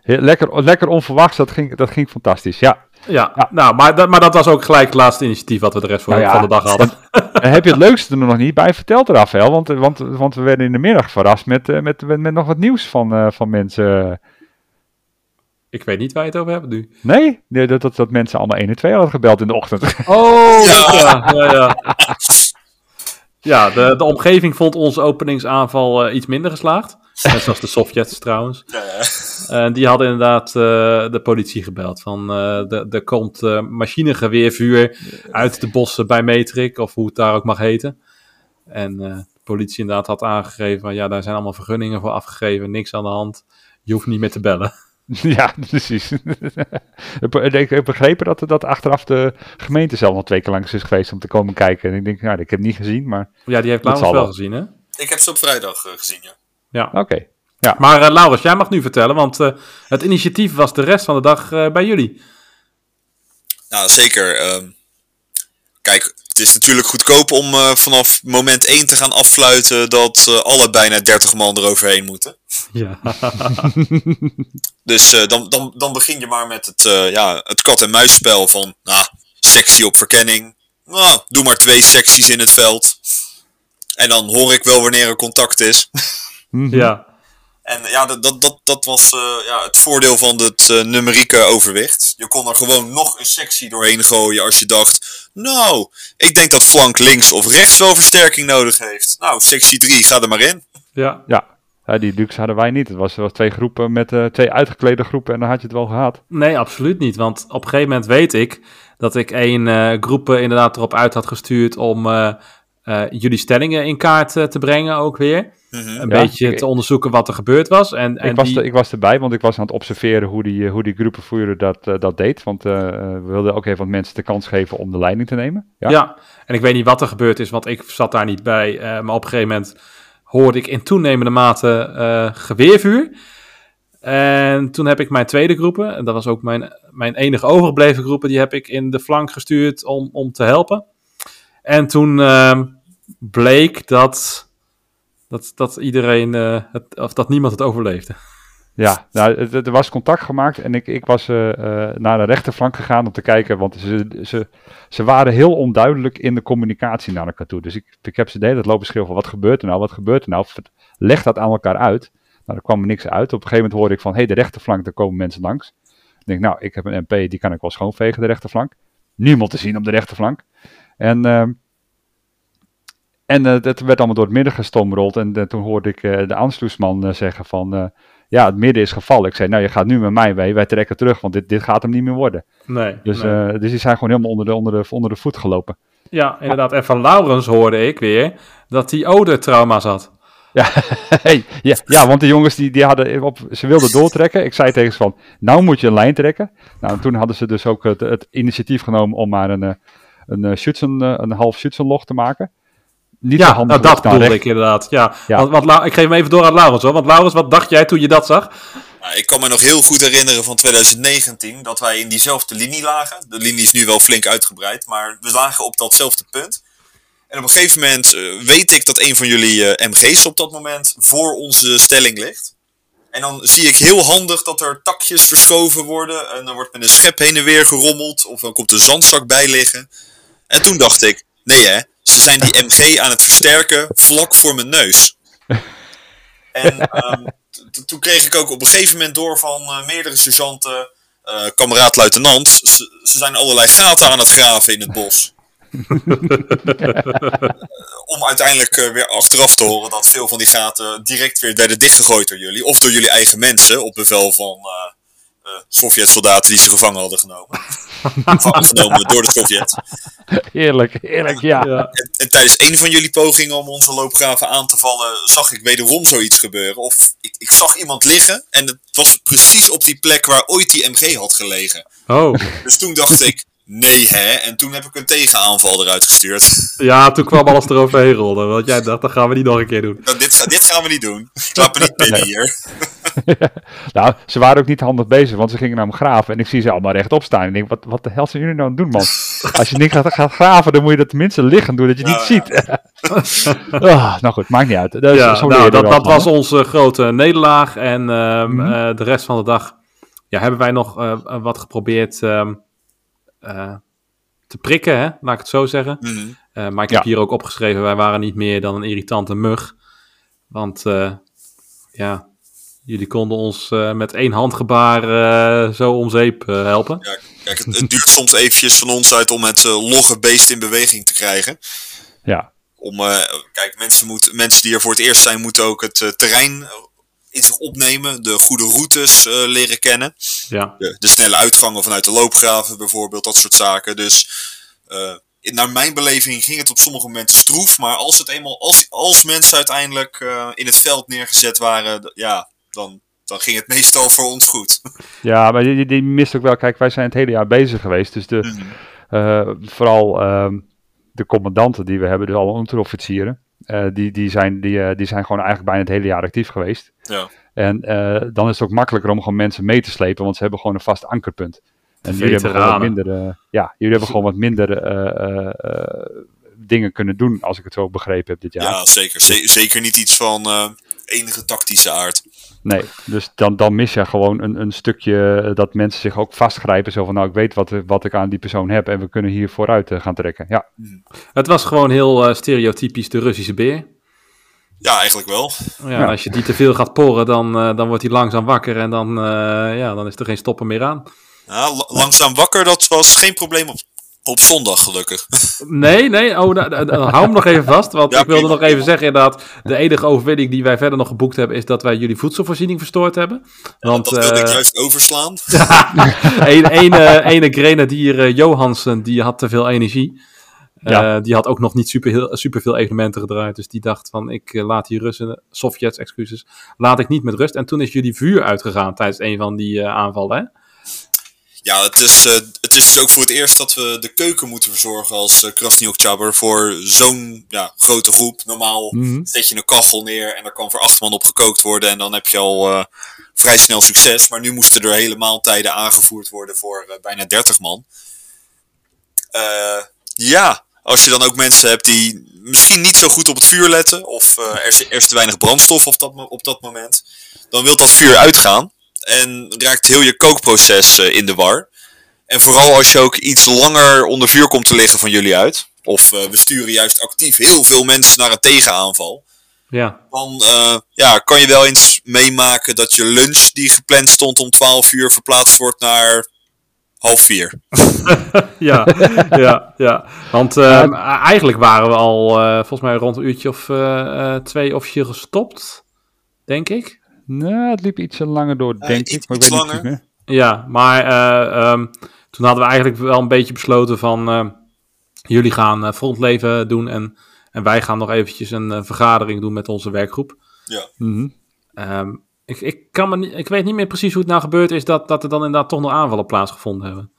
S3: Heel- lekker, lekker onverwachts, dat ging, dat ging fantastisch. Ja.
S1: Ja,
S3: Ja.
S1: Nou, maar, dat, maar dat was ook gelijk het laatste initiatief wat we de rest van,
S3: Nou ja.
S1: van de dag hadden.
S3: En heb je het leukste er nog niet bij verteld, Rafael? Want, want, want we werden in de middag verrast met, eh, met, met, met nog wat nieuws van, eh, van mensen.
S1: Ik weet niet waar je het over hebt nu.
S3: Nee? nee dat, dat, dat mensen allemaal 1 en 2 hadden gebeld in de ochtend.
S1: Oh,
S2: Ja.
S1: ja, ja, ja. Ja, de, de omgeving vond onze openingsaanval eh, iets minder geslaagd. Net zoals de Sovjets trouwens. En die hadden inderdaad eh, de politie gebeld. Van, eh, de- er komt eh, machinegeweervuur uit de bossen bij Metrik, of hoe het daar ook mag heten. En eh, de politie inderdaad had aangegeven, van, ja, daar zijn allemaal vergunningen voor afgegeven, niks aan de hand. Je hoeft niet meer te bellen.
S3: ja, precies. ik ik heb begrepen dat, dat achteraf de gemeente zelf nog twee keer langs is geweest om te komen kijken. En ik denk, nou, ik heb het niet gezien, maar
S1: Ja, die heeft Laurens wel
S3: wel.
S1: gezien, hè?
S2: Ik heb ze op vrijdag eh, gezien, ja.
S1: Ja.
S3: oké.
S1: Maar eh, Laurens, jij mag nu vertellen, want eh, het initiatief was de rest van de dag eh, bij jullie.
S2: Nou, zeker. ehm, kijk, het is natuurlijk goedkoop om eh, vanaf moment 1 te gaan affluiten dat eh, alle bijna 30 man eroverheen moeten.
S1: Ja.
S2: Dus eh, dan, dan, dan begin je maar met het, eh, ja, het kat-en-muisspel van, nou, sectie op verkenning. Nou, doe maar twee secties in het veld. En dan hoor ik wel wanneer er contact is.
S1: Ja.
S2: En ja, dat, dat, dat, dat was eh, ja, het voordeel van het eh, numerieke overwicht. Je kon er gewoon nog een sectie doorheen gooien als je dacht... Nou, ik denk dat flank links of rechts wel versterking nodig heeft. Nou, sectie 3, ga er maar in.
S1: Ja.
S3: Ja, die luxe hadden wij niet. Het was, was twee groepen met eh, twee uitgeklede groepen en dan had je het wel gehad.
S1: Nee, absoluut niet. Want op een gegeven moment weet ik dat ik één eh groepen inderdaad erop uit had gestuurd om jullie stellingen in kaart eh, te brengen ook weer.
S2: Mhm.
S1: Een
S3: Ja,
S1: beetje
S3: ik-
S1: te onderzoeken wat er gebeurd was. En, en
S3: ik, was
S1: die-
S3: er- ik was erbij, want ik was aan het observeren hoe die, eh, hoe die groepenvoerder dat, eh, dat deed. Want eh, eh, we wilden ook even wat mensen de kans geven om de leiding te nemen. Ja,
S1: Ja. en ik weet niet wat er gebeurd is, want ik zat daar niet bij. eh, maar op een gegeven moment hoorde ik in toenemende mate eh, geweervuur. En toen heb ik mijn tweede groepen, en dat was ook mijn, mijn enige overgebleven groepen, die heb ik in de flank gestuurd om, om te helpen. En toen ehm, bleek dat, dat, dat iedereen, eh, het, of dat niemand het overleefde.
S3: ja nou, er was contact gemaakt en ik, ik was eh, eh, naar de rechterflank gegaan om te kijken. Want ze, ze, ze waren heel onduidelijk in de communicatie naar elkaar toe. Dus ik, ik heb ze de hele tijd lopen van wat gebeurt er nou, wat gebeurt er nou? Leg dat aan elkaar uit. Nou, er kwam niks uit. Op een gegeven moment hoorde ik van, hé, hey, de rechterflank, daar komen mensen langs. Ik denk, nou, ik heb een MP, die kan ik wel schoonvegen, de rechterflank. Niemand te zien op de rechterflank. En, ehm, en eh, dat werd allemaal door het midden gestomrold. En eh, toen hoorde ik eh, de aansluisman eh, zeggen van, ja, het midden is gevallen. Ik zei, nou, je gaat nu met mij mee, wij trekken terug, want dit, dit gaat hem niet meer worden.
S1: Nee.
S3: Dus,
S1: nee.
S3: dus die zijn gewoon helemaal onder de, onder de, onder de voet gelopen.
S1: ja, inderdaad. En van Laurens hoorde ik weer dat hij oude-trauma's had.
S3: Ja, hey, ja, ja, want de jongens die, die hadden op, ze wilden doortrekken. Ik zei tegen ze van, nou moet je een lijn trekken. Nou, en toen hadden ze dus ook het, het initiatief genomen om maar een, een, eh, een half te maken. Niet
S1: Ja, nou, dat bedoelde ik inderdaad. Ja.
S3: Ja.
S1: Want, want Lau- ik geef hem even door aan Laurens hoor. Want Laurens, wat dacht jij toen je dat zag?
S2: Nou, ik kan me nog heel goed herinneren van 2019 dat wij in diezelfde linie lagen. De linie is nu wel flink uitgebreid, maar we lagen op datzelfde punt. En op een gegeven moment eh, weet ik dat een van jullie eh, MG's op dat moment voor onze stelling ligt. En dan zie ik heel handig dat er takjes verschoven worden. En dan wordt met een schep heen en weer gerommeld. Of dan komt een zandzak bij liggen. En toen dacht ik, nee hè, zijn die MG aan het versterken vlak voor mijn neus. En ehm, toen kreeg ik ook op een gegeven moment door van eh, meerdere sergeanten, eh kameraad-luitenant, ze, ze zijn allerlei gaten aan het graven in het bos. Om uiteindelijk eh, weer achteraf te horen dat veel van die gaten direct weer werden dichtgegooid door jullie. Of door jullie eigen mensen op bevel van Sovjet-soldaten die ze gevangen hadden genomen. gevangen genomen door de Sovjet.
S3: Heerlijk, heerlijk, ja.
S1: Ja.
S2: En, en tijdens een van jullie pogingen om onze loopgraven aan te vallen, zag ik wederom zoiets gebeuren. Of ik, ik zag iemand liggen en het was precies op die plek waar ooit die MG had gelegen.
S1: Oh,
S2: Dus toen dacht ik, nee hè, en toen heb ik een tegenaanval eruit gestuurd.
S1: ja, toen kwam alles eroverheen rollen. Want jij dacht, dat gaan we niet nog een keer doen.
S2: Nou, dit, ga- dit gaan we niet doen. Ik laat me niet binnen hier.
S3: Nou, ze waren ook niet handig bezig, want ze gingen naar me graven. En ik zie ze allemaal rechtop staan. En ik denk, wat, wat de hel zijn jullie nou aan het doen, man? Als je niet gaat, gaat graven, dan moet je dat tenminste liggen doen, dat je
S2: Nou,
S3: niet ziet. Ah, nou goed, maakt niet uit.
S1: Ja, nou, dat,
S3: van,
S1: was onze grote nederlaag. En ehm,
S3: Mhm.
S1: eh, de rest van de dag ja, hebben wij nog eh, wat geprobeerd ehm, eh, te prikken, hè? laat ik het zo zeggen.
S2: Mhm.
S1: Eh, maar ik heb
S3: Ja.
S1: hier ook opgeschreven, wij waren niet meer dan een irritante mug. Want eh, ja, jullie konden ons eh, met één handgebaar eh, zo om zeep eh, helpen.
S2: Ja, kijk, het, het duurt soms eventjes van ons uit om het eh, logge beest in beweging te krijgen.
S3: Ja,
S2: Om, eh, kijk, mensen, moeten, mensen die er voor het eerst zijn, moeten ook het terrein in zich opnemen. De goede routes eh, leren kennen.
S1: Ja,
S2: De, de snelle uitgangen vanuit de loopgraven bijvoorbeeld, dat soort zaken. Dus eh, in- naar mijn beleving ging het op sommige momenten stroef. Maar als, het eenmaal, als, als mensen uiteindelijk eh, in het veld neergezet waren, ja, dan, dan ging het meestal voor ons goed.
S3: ja maar die, die mist ook wel. Kijk, wij zijn het hele jaar bezig geweest. Dus de,
S2: Mhm.
S3: eh, vooral ehm, de commandanten die we hebben, dus alle onderofficieren, eh, die, die, zijn, die, eh, die zijn gewoon eigenlijk bijna het hele jaar actief geweest.
S2: Ja.
S3: En eh, dan is het ook makkelijker om gewoon mensen mee te slepen, want ze hebben gewoon een vast ankerpunt. En jullie hebben gewoon wat minder, ja, jullie hebben gewoon wat minder eh, eh, eh, dingen kunnen doen, als ik het zo begrepen heb dit jaar.
S2: Ja, zeker. Ze- zeker niet iets van. eh, enige tactische aard.
S3: Nee, dus dan, dan mis je gewoon een, een stukje eh, dat mensen zich ook vastgrijpen. Zo van, nou, ik weet wat, wat ik aan die persoon heb en we kunnen hier vooruit uh, gaan trekken. Ja.
S1: Het was gewoon heel uh, stereotypisch de Russische beer.
S2: Ja, eigenlijk wel.
S1: Ja, ja. Als je die te veel gaat porren, dan, dan wordt hij langzaam wakker en dan, ja, dan is er geen stoppen meer aan.
S2: Ja, langzaam wakker, dat was geen probleem op op zondag, gelukkig.
S1: Nee, nee, oh, da, da, da, hou hem nog even vast. Want ja, ik wilde nog even zeggen, inderdaad. De enige overwinning die wij verder nog geboekt hebben, is dat wij jullie voedselvoorziening verstoord hebben. Want,
S2: ja, dat wilde uh, ik juist overslaan.
S1: Een ene, ene grenadier uh, Johansen, die had te veel energie. Ja. Uh, die had ook nog niet super, heel, super veel evenementen gedraaid. Dus die dacht van, ik laat die Russen, Sovjets, excuses, laat ik niet met rust. En toen is jullie vuur uitgegaan tijdens een van die aanvallen, hè?
S2: Ja, het is, uh, het is dus ook voor het eerst dat we de keuken moeten verzorgen als uh, Krasniok Chaber voor zo'n ja, grote groep. Normaal mm -hmm. zet je een kachel neer en er kan voor acht man op gekookt worden en dan heb je al uh, vrij snel succes. Maar nu moesten er hele maaltijden aangevoerd worden voor bijna 30 man. ja, als je dan ook mensen hebt die misschien niet zo goed op het vuur letten of er, er is te weinig brandstof op dat, op dat moment, dan wil dat vuur uitgaan en raakt heel je kookproces uh, in de war. En vooral als je ook iets langer onder vuur komt te liggen van jullie uit. Of uh, we sturen juist actief heel veel mensen naar een tegenaanval.
S1: Ja.
S2: Dan uh, ja, kan je wel eens meemaken dat je lunch die gepland stond om 12 uur verplaatst wordt naar half vier.
S1: ja, ja, ja. Want uh, eigenlijk waren we al volgens mij rond een uurtje of twee officieel gestopt. Denk ik.
S3: Nou, het liep iets langer door, denk ik. Maar ik weet langer. niet meer.
S1: Ja, maar uh, um, toen hadden we eigenlijk wel een beetje besloten van... Uh, jullie gaan uh, frontleven doen en, en wij gaan nog eventjes een vergadering doen met onze werkgroep.
S2: Ja.
S3: Mm -hmm.
S1: um, ik, ik, kan me niet, ik weet niet meer precies hoe het nou gebeurd is dat, dat er dan inderdaad toch nog aanvallen plaatsgevonden hebben.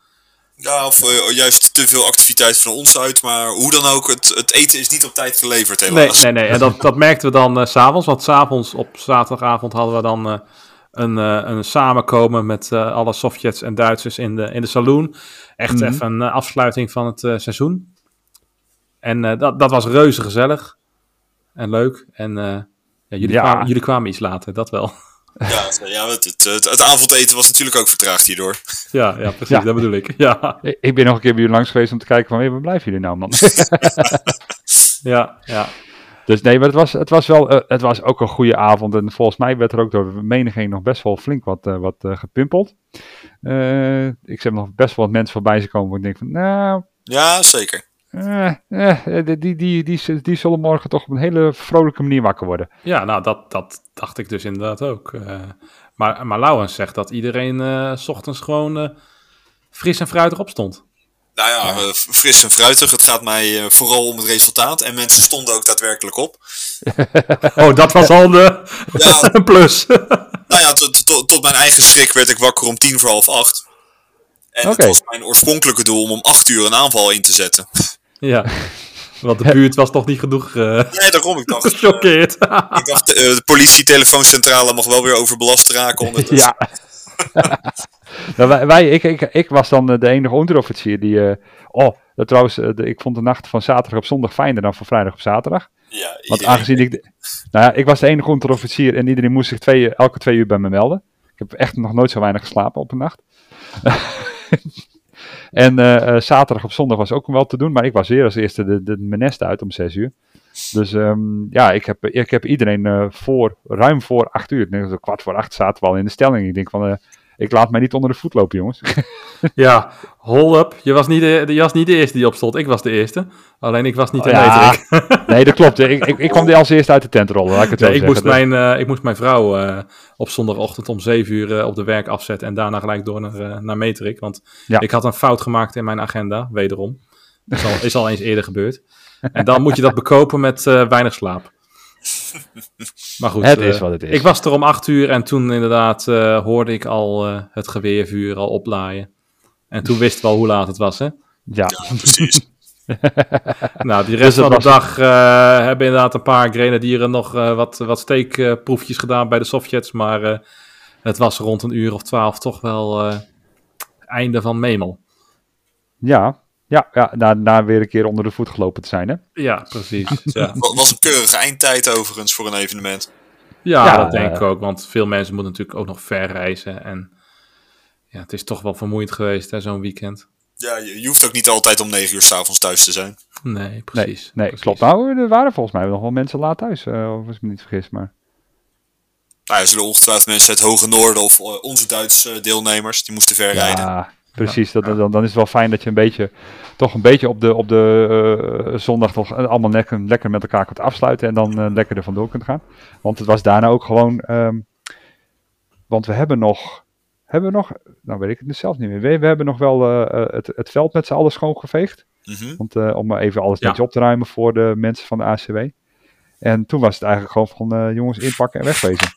S2: Ja, of uh, juist te veel activiteit van ons uit. Maar hoe dan ook, het, het eten is niet op tijd geleverd helaas.
S1: Nee, nee, nee. En dat, dat merkten we dan uh, s'avonds. Want s'avonds op zaterdagavond hadden we dan uh, een, een samenkomen met alle Sovjets en Duitsers in de, in de saloon. Echt mm -hmm. even een afsluiting van het seizoen. En dat, dat was reuze gezellig. En leuk. En ja, jullie, ja. Kwamen, jullie kwamen iets later, dat wel.
S2: Ja, ja het, het, het, het, avondeten was natuurlijk ook vertraagd hierdoor.
S1: Ja, ja precies, ja. dat bedoel ik. Ja.
S3: Ik ben nog een keer bij jullie langs geweest om te kijken van, hey, waar blijven jullie nou, man?
S1: ja, ja.
S3: Dus nee, maar het was, het was wel, uh, het was ook een goede avond. En volgens mij werd er ook door menigeen nog best wel flink wat, uh, wat uh, gepimpeld. ik heb nog best wel wat mensen voorbij zien komen waar ik denk van, nou...
S2: Ja, zeker.
S3: Uh, uh, die, die, die, die, die zullen morgen toch op een hele vrolijke manier wakker worden.
S1: Ja, nou, dat, dat dacht ik dus inderdaad ook. Uh, maar, maar Lauwens zegt dat iedereen s ochtends gewoon fris en fruitig opstond.
S2: Nou ja, fris en fruitig. Het gaat mij vooral om het resultaat. En mensen stonden ook daadwerkelijk op.
S1: oh, dat was al de ja, plus.
S2: nou ja, tot, tot, tot mijn eigen schrik werd ik wakker om tien voor half acht. En okay. het was mijn oorspronkelijke doel om om acht uur een aanval in te zetten.
S1: Ja, want de buurt was toch niet genoeg uh,
S2: Nee, daarom. Ik dacht,
S1: gechoqueerd.
S2: Uh, ik dacht, uh, de politietelefooncentrale mag wel weer overbelast raken ondertussen.
S3: Ja. nou, wij, wij, ik, ik, ik was dan de enige onderofficier die... oh, dat trouwens, de, ik vond de nacht van zaterdag op zondag fijner dan van vrijdag op zaterdag.
S2: Ja,
S3: Want aangezien ik... De, nou ja, ik was de enige onderofficier en iedereen moest zich twee, elke twee uur bij me melden. Ik heb echt nog nooit zo weinig geslapen op een nacht. En uh, zaterdag op zondag was ook wel te doen, maar ik was weer als eerste de, de, mijn nest uit om zes uur. Dus um, ja, ik heb, ik heb iedereen uh, voor, ruim voor acht uur, denk, kwart voor acht zaten we al in de stelling. Ik denk van, uh, ik laat mij niet onder de voet lopen, jongens.
S1: ja, hold up. Je was, niet de, je was niet de eerste die opstond. Ik was de eerste. Alleen ik was niet de
S3: oh, ja. Nee, dat klopt. Ik, ik, ik kwam als eerste uit de tent rollen. Laat ik, het nee,
S1: ik, moest mijn, uh, ik moest mijn vrouw uh, op zondagochtend om 7 uur uh, op de werk afzetten. En daarna gelijk door naar, naar Metrik. Want ja. ik had een fout gemaakt in mijn agenda, wederom. Dat is al, is al eens eerder gebeurd. En dan moet je dat bekopen met weinig slaap. Maar goed,
S3: het is wat het is.
S1: ik was er om acht uur en toen inderdaad uh, hoorde ik al uh, het geweervuur al oplaaien. En toen wisten we al hoe laat het was, hè?
S3: Ja,
S2: ja precies.
S1: Nou, die rest dus van de dag uh, hebben inderdaad een paar grenadieren nog wat, wat steekproefjes gedaan bij de Sovjets. Maar het was rond een uur of twaalf toch wel einde van Memel.
S3: Ja, ja, ja na, na weer een keer onder de voet gelopen te zijn, hè?
S1: Ja, precies. Ja.
S2: was een keurige eindtijd overigens voor een evenement.
S1: Ja, dat denk ik ook, want veel mensen moeten natuurlijk ook nog ver reizen. En ja, het is toch wel vermoeiend geweest, hè, zo'n weekend.
S2: Ja, je, je, hoeft ook niet altijd om negen uur s'avonds thuis te zijn.
S1: Nee, precies.
S3: Nee, nee klopt. Nou, er waren volgens mij nog wel mensen laat thuis, uh, of ik me niet vergis, maar...
S2: Nou, er zullen ongetwijfeld mensen uit Hoge Noorden of uh, onze Duitse deelnemers, die moesten ver rijden.
S3: Ja, precies. Dat, dan, dan is het wel fijn dat je een beetje, toch een beetje op de, op de uh, zondag toch allemaal lekker, lekker met elkaar kunt afsluiten en dan lekker er vandoor kunt gaan. Want het was daarna ook gewoon, um, want we hebben nog hebben we nog, nou weet ik het zelf niet meer. We, we hebben nog wel uh, het, het veld met z'n allen schoongeveegd. Mm -hmm. Want, uh, om even alles netjes op te ruimen voor de mensen van de ACW. En toen was het eigenlijk gewoon van uh, jongens inpakken en wegwezen.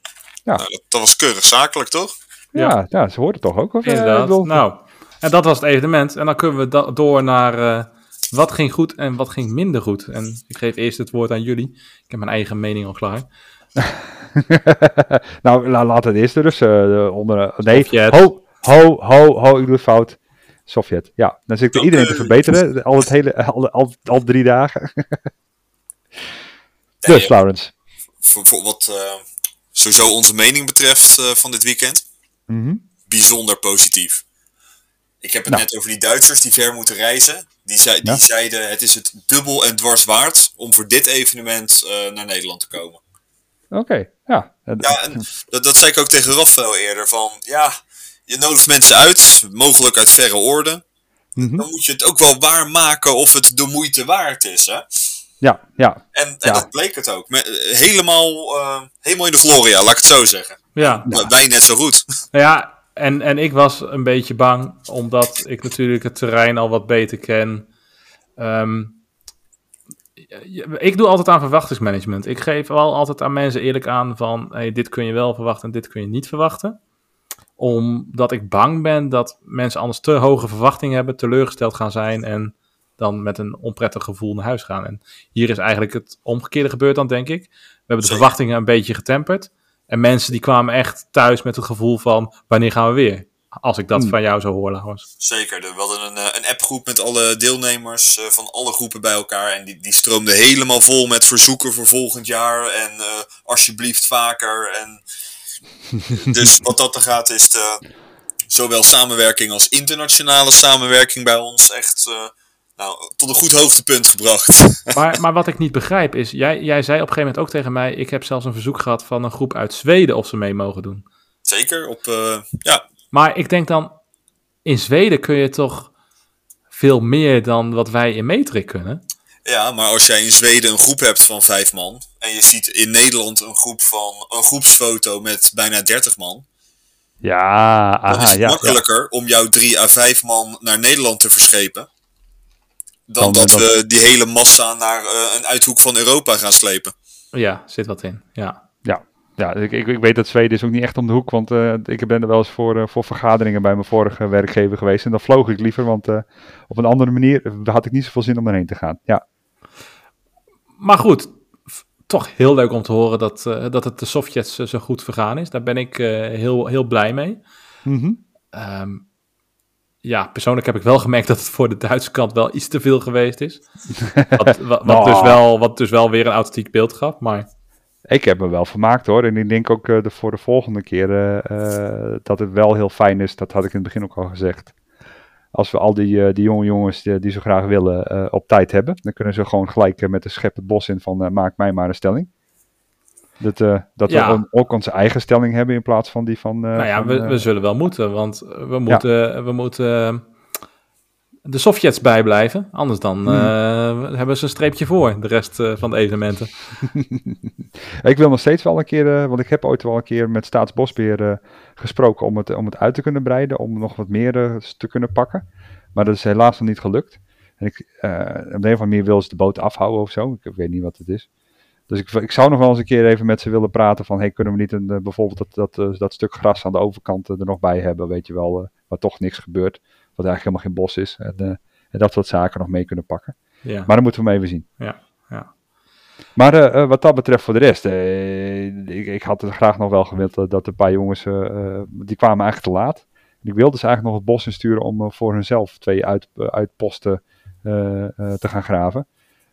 S2: Ja. Nou, dat, dat, was keurig zakelijk, toch?
S3: Ja, ja. ja ze hoorden toch ook. Of,
S1: Inderdaad. nou, en dat was het evenement. En dan kunnen we door naar wat ging goed en wat ging minder goed. En ik geef eerst het woord aan jullie. Ik heb mijn eigen mening al klaar.
S3: nou, la, laat het eerst dus uh, onder. Nee, Sovjet. ho, ho, ho, ho, ik doe het fout. Sovjet, ja. Dan zit ik iedereen te verbeteren, al, het hele, al, al, al drie dagen. dus, Laurens.
S2: Voor, voor wat uh, sowieso onze mening betreft uh, van dit weekend,
S3: mm -hmm.
S2: bijzonder positief. Ik heb het nou. net over die Duitsers die ver moeten reizen. Die, zei, die ja. zeiden het is het dubbel en dwars waard om voor dit evenement naar Nederland te komen.
S3: Oké, okay, ja.
S2: Ja, en dat, dat zei ik ook tegen Rafael eerder. Van ja, je nodigt mensen uit, mogelijk uit verre oorden. Mm -hmm. Dan moet je het ook wel waarmaken of het de moeite waard is. Hè?
S3: Ja, ja.
S2: En, en
S3: ja.
S2: dat bleek het ook. Helemaal, uh, helemaal in de gloria, laat ik het zo zeggen.
S1: Ja.
S2: ja. Wij net zo goed.
S1: Ja, en, en ik was een beetje bang, omdat ik natuurlijk het terrein al wat beter ken. Um, ik doe altijd aan verwachtingsmanagement. Ik geef wel altijd aan mensen eerlijk aan van, hey, dit kun je wel verwachten en dit kun je niet verwachten. Omdat ik bang ben dat mensen anders te hoge verwachtingen hebben, teleurgesteld gaan zijn en dan met een onprettig gevoel naar huis gaan. En hier is eigenlijk het omgekeerde gebeurd dan, denk ik. We hebben de verwachtingen een beetje getemperd. En mensen die kwamen echt thuis met het gevoel van, wanneer gaan we weer? Als ik dat hmm. van jou zo hoor, Laurens.
S2: Zeker. We hadden een, een appgroep met alle deelnemers uh, van alle groepen bij elkaar. En die, die stroomde helemaal vol met verzoeken voor volgend jaar. En uh, alsjeblieft vaker. En dus wat dat er gaat is de, zowel samenwerking als internationale samenwerking bij ons echt uh, nou, tot een goed hoogtepunt gebracht.
S1: Maar, maar wat ik niet begrijp is, jij, jij zei op een gegeven moment ook tegen mij... ik heb zelfs een verzoek gehad van een groep uit Zweden of ze mee mogen doen.
S2: Zeker, op, ja,
S1: maar ik denk dan, in Zweden kun je toch veel meer dan wat wij in Metrik kunnen.
S2: Ja, maar als jij in Zweden een groep hebt van vijf man en je ziet in Nederland een groep van een groepsfoto met bijna 30 man.
S3: Ja, aha,
S2: dan is het
S3: ja,
S2: makkelijker
S3: ja.
S2: om jouw drie à vijf man naar Nederland te verschepen. Dan, dan dat we die hele massa naar uh, een uithoek van Europa gaan slepen.
S1: Ja, zit wat in. Ja.
S3: Ja, ik, ik, ik, weet dat Zweden is ook niet echt om de hoek, want uh, ik ben er wel eens voor, uh, voor vergaderingen bij mijn vorige werkgever geweest. En dan vloog ik liever, want uh, op een andere manier had ik niet zoveel zin om erheen te gaan. Ja.
S1: Maar goed, toch heel leuk om te horen dat, dat het de Sovjets zo goed vergaan is. Daar ben ik heel, heel blij mee.
S3: Mm -hmm.
S1: um, ja, persoonlijk heb ik wel gemerkt dat het voor de Duitse kant wel iets te veel geweest is. wat, wat, wat, dus wel, wat dus wel weer een authentiek beeld gaf, maar...
S3: Ik heb me wel vermaakt hoor. En ik denk ook uh, de, voor de volgende keer uh, dat het wel heel fijn is. Dat had ik in het begin ook al gezegd. Als we al die, die jonge jongens die, die zo graag willen op tijd hebben. Dan kunnen ze gewoon gelijk met de schep het bos in van maak mij maar een stelling. Dat, dat ja. we ook onze eigen stelling hebben in plaats van die van...
S1: nou ja,
S3: van,
S1: we, we zullen wel moeten. Want we moeten, ja. we moeten de Sovjets bijblijven. Anders dan hmm. uh, hebben ze een streepje voor de rest uh, van de evenementen.
S3: ik wil nog steeds wel een keer, uh, want ik heb ooit wel een keer met Staatsbosbeheer gesproken om het, om het uit te kunnen breiden, om nog wat meer te kunnen pakken. Maar dat is helaas nog niet gelukt. En ik, op de een of andere manier wil ze de boot afhouden of zo. Ik weet niet wat het is. Dus ik, ik zou nog wel eens een keer even met ze willen praten van, hey, kunnen we niet een, bijvoorbeeld dat, dat, dat stuk gras aan de overkant er nog bij hebben, weet je wel, waar toch niks gebeurt wat eigenlijk helemaal geen bos is. En, en dat soort zaken nog mee kunnen pakken.
S1: Ja.
S3: Maar dan moeten we hem even zien.
S1: Ja, ja.
S3: Maar uh, wat dat betreft voor de rest, uh, ik, ik, had het graag nog wel gewild dat een paar jongens, die kwamen eigenlijk te laat. En ik wilde ze eigenlijk nog het bos insturen om voor hunzelf twee uit, uitposten te gaan graven.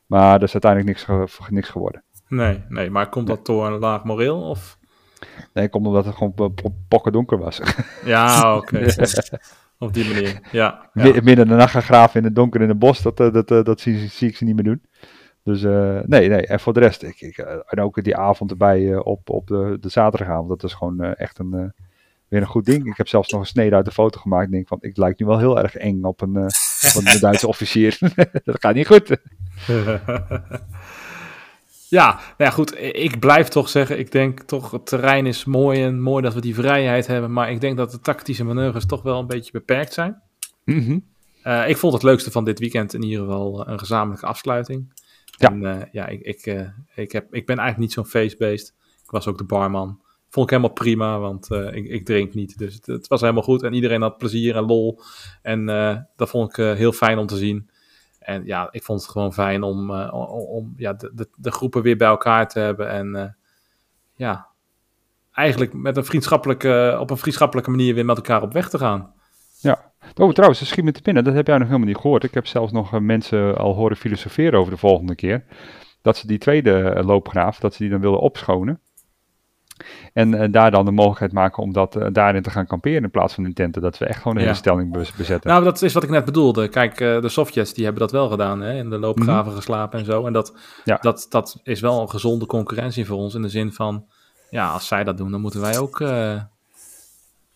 S3: Maar dat is uiteindelijk niks, ge niks geworden.
S1: Nee, nee, maar komt dat door een laag moreel? Of?
S3: Nee, komt omdat het gewoon pokken donker was.
S1: Ja, oké. Op die manier, ja. ja.
S3: Midden in de nacht gaan graven in het donker in het bos, dat, dat, dat, dat zie, zie, ik ze niet meer doen. Dus nee, nee. En voor de rest, ik, ik, en ook die avond erbij op, op de, de zaterdagavond, dat is gewoon echt een, weer een goed ding. Ik heb zelfs nog een snede uit de foto gemaakt. Ik denk van, ik lijk nu wel heel erg eng op een, op een Duitse officier. dat gaat niet goed.
S1: Ja, nou ja, goed. Ik blijf toch zeggen, ik denk toch het terrein is mooi en mooi dat we die vrijheid hebben. Maar ik denk dat de tactische manoeuvres toch wel een beetje beperkt zijn.
S3: Mm
S1: ik vond het leukste van dit weekend in ieder geval eh, een gezamenlijke afsluiting.
S3: Ja.
S1: En uh, ja, ik, ik, uh, ik, heb, ik ben eigenlijk niet zo'n feestbeest. Ik was ook de barman. Vond ik helemaal prima, want ik, ik drink niet. Dus het, het, was helemaal goed en iedereen had plezier en lol. En dat vond ik heel fijn om te zien. En ja, ik vond het gewoon fijn om, uh, om ja, de, de, de, groepen weer bij elkaar te hebben. En uh, ja, eigenlijk met een vriendschappelijke, op een vriendschappelijke manier weer met elkaar op weg te gaan.
S3: Ja, oh, trouwens, schiet me te binnen. Dat heb jij nog helemaal niet gehoord. Ik heb zelfs nog uh, mensen al horen filosoferen over de volgende keer. Dat ze die tweede loopgraaf, dat ze die dan willen opschonen. En uh, daar dan de mogelijkheid maken om dat, uh, daarin te gaan kamperen in plaats van in tenten. Dat we echt gewoon een hele stelling bezetten.
S1: Nou, dat is wat ik net bedoelde. Kijk, uh, de Sovjets die hebben dat wel gedaan. Hè? In de loopgraven mm -hmm. geslapen en zo. En dat,
S3: ja.
S1: dat, dat is wel een gezonde concurrentie voor ons. In de zin van, ja, als zij dat doen, dan moeten wij ook...
S3: Kunnen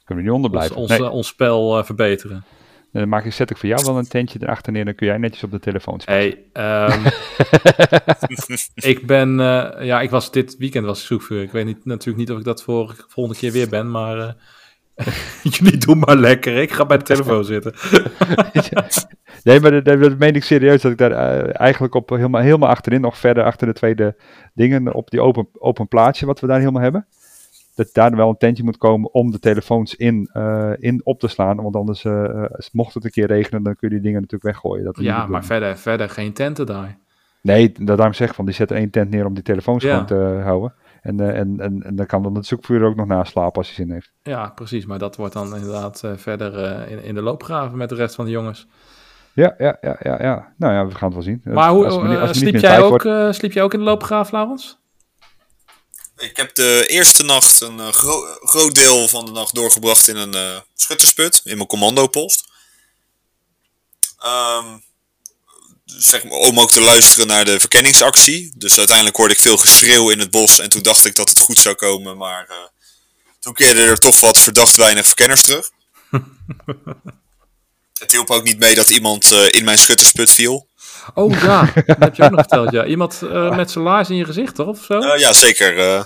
S3: we niet onderblijven.
S1: Ons, ons,
S3: nee.
S1: ons spel verbeteren.
S3: Dan maak ik, zet ik voor jou wel een tentje erachter neer, dan kun jij netjes op de telefoon
S1: spelen. Hey, um, ik ben, uh, ja, ik was dit weekend was zoekvuur. Ik weet niet, natuurlijk niet of ik dat voor volgende keer weer ben, maar uh, jullie doen maar lekker. Ik ga bij de telefoon zitten.
S3: nee, maar dat, dat meen ik serieus, dat ik daar uh, eigenlijk op helemaal, helemaal achterin, nog verder achter de tweede dingen, op die open, open plaatsje wat we daar helemaal hebben dat daar wel een tentje moet komen om de telefoons in, uh, in op te slaan. Want anders, uh, mocht het een keer regenen, dan kun je die dingen natuurlijk weggooien. Dat
S1: ja, maar verder, verder geen tenten daar.
S3: Nee, dat daarom zeg ik van, die zetten één tent neer om die telefoons ja. gewoon te houden. En, uh, en, en, en dan kan dan het zoekvuur ook nog naslapen als hij zin heeft.
S1: Ja, precies. Maar dat wordt dan inderdaad verder in, in de loopgraven met de rest van de jongens.
S3: Ja, ja, ja, ja, ja. Nou ja, we gaan het wel zien.
S1: Maar hoe, als als sliep, jij ook, wordt... sliep jij ook in de loopgraaf, Laurens?
S2: Ik heb de eerste nacht een gro groot deel van de nacht doorgebracht in een uh, schuttersput, in mijn commandopost. Um, zeg maar, om ook te luisteren naar de verkenningsactie. Dus uiteindelijk hoorde ik veel geschreeuw in het bos en toen dacht ik dat het goed zou komen, maar uh, toen keerden er toch wat verdacht weinig verkenners terug. het hielp ook niet mee dat iemand in mijn schuttersput viel.
S1: Oh ja, dat heb je ook nog verteld. Ja. Iemand uh, met zijn laars in je gezicht, toch? Of zo?
S2: Uh, ja, zeker. Uh...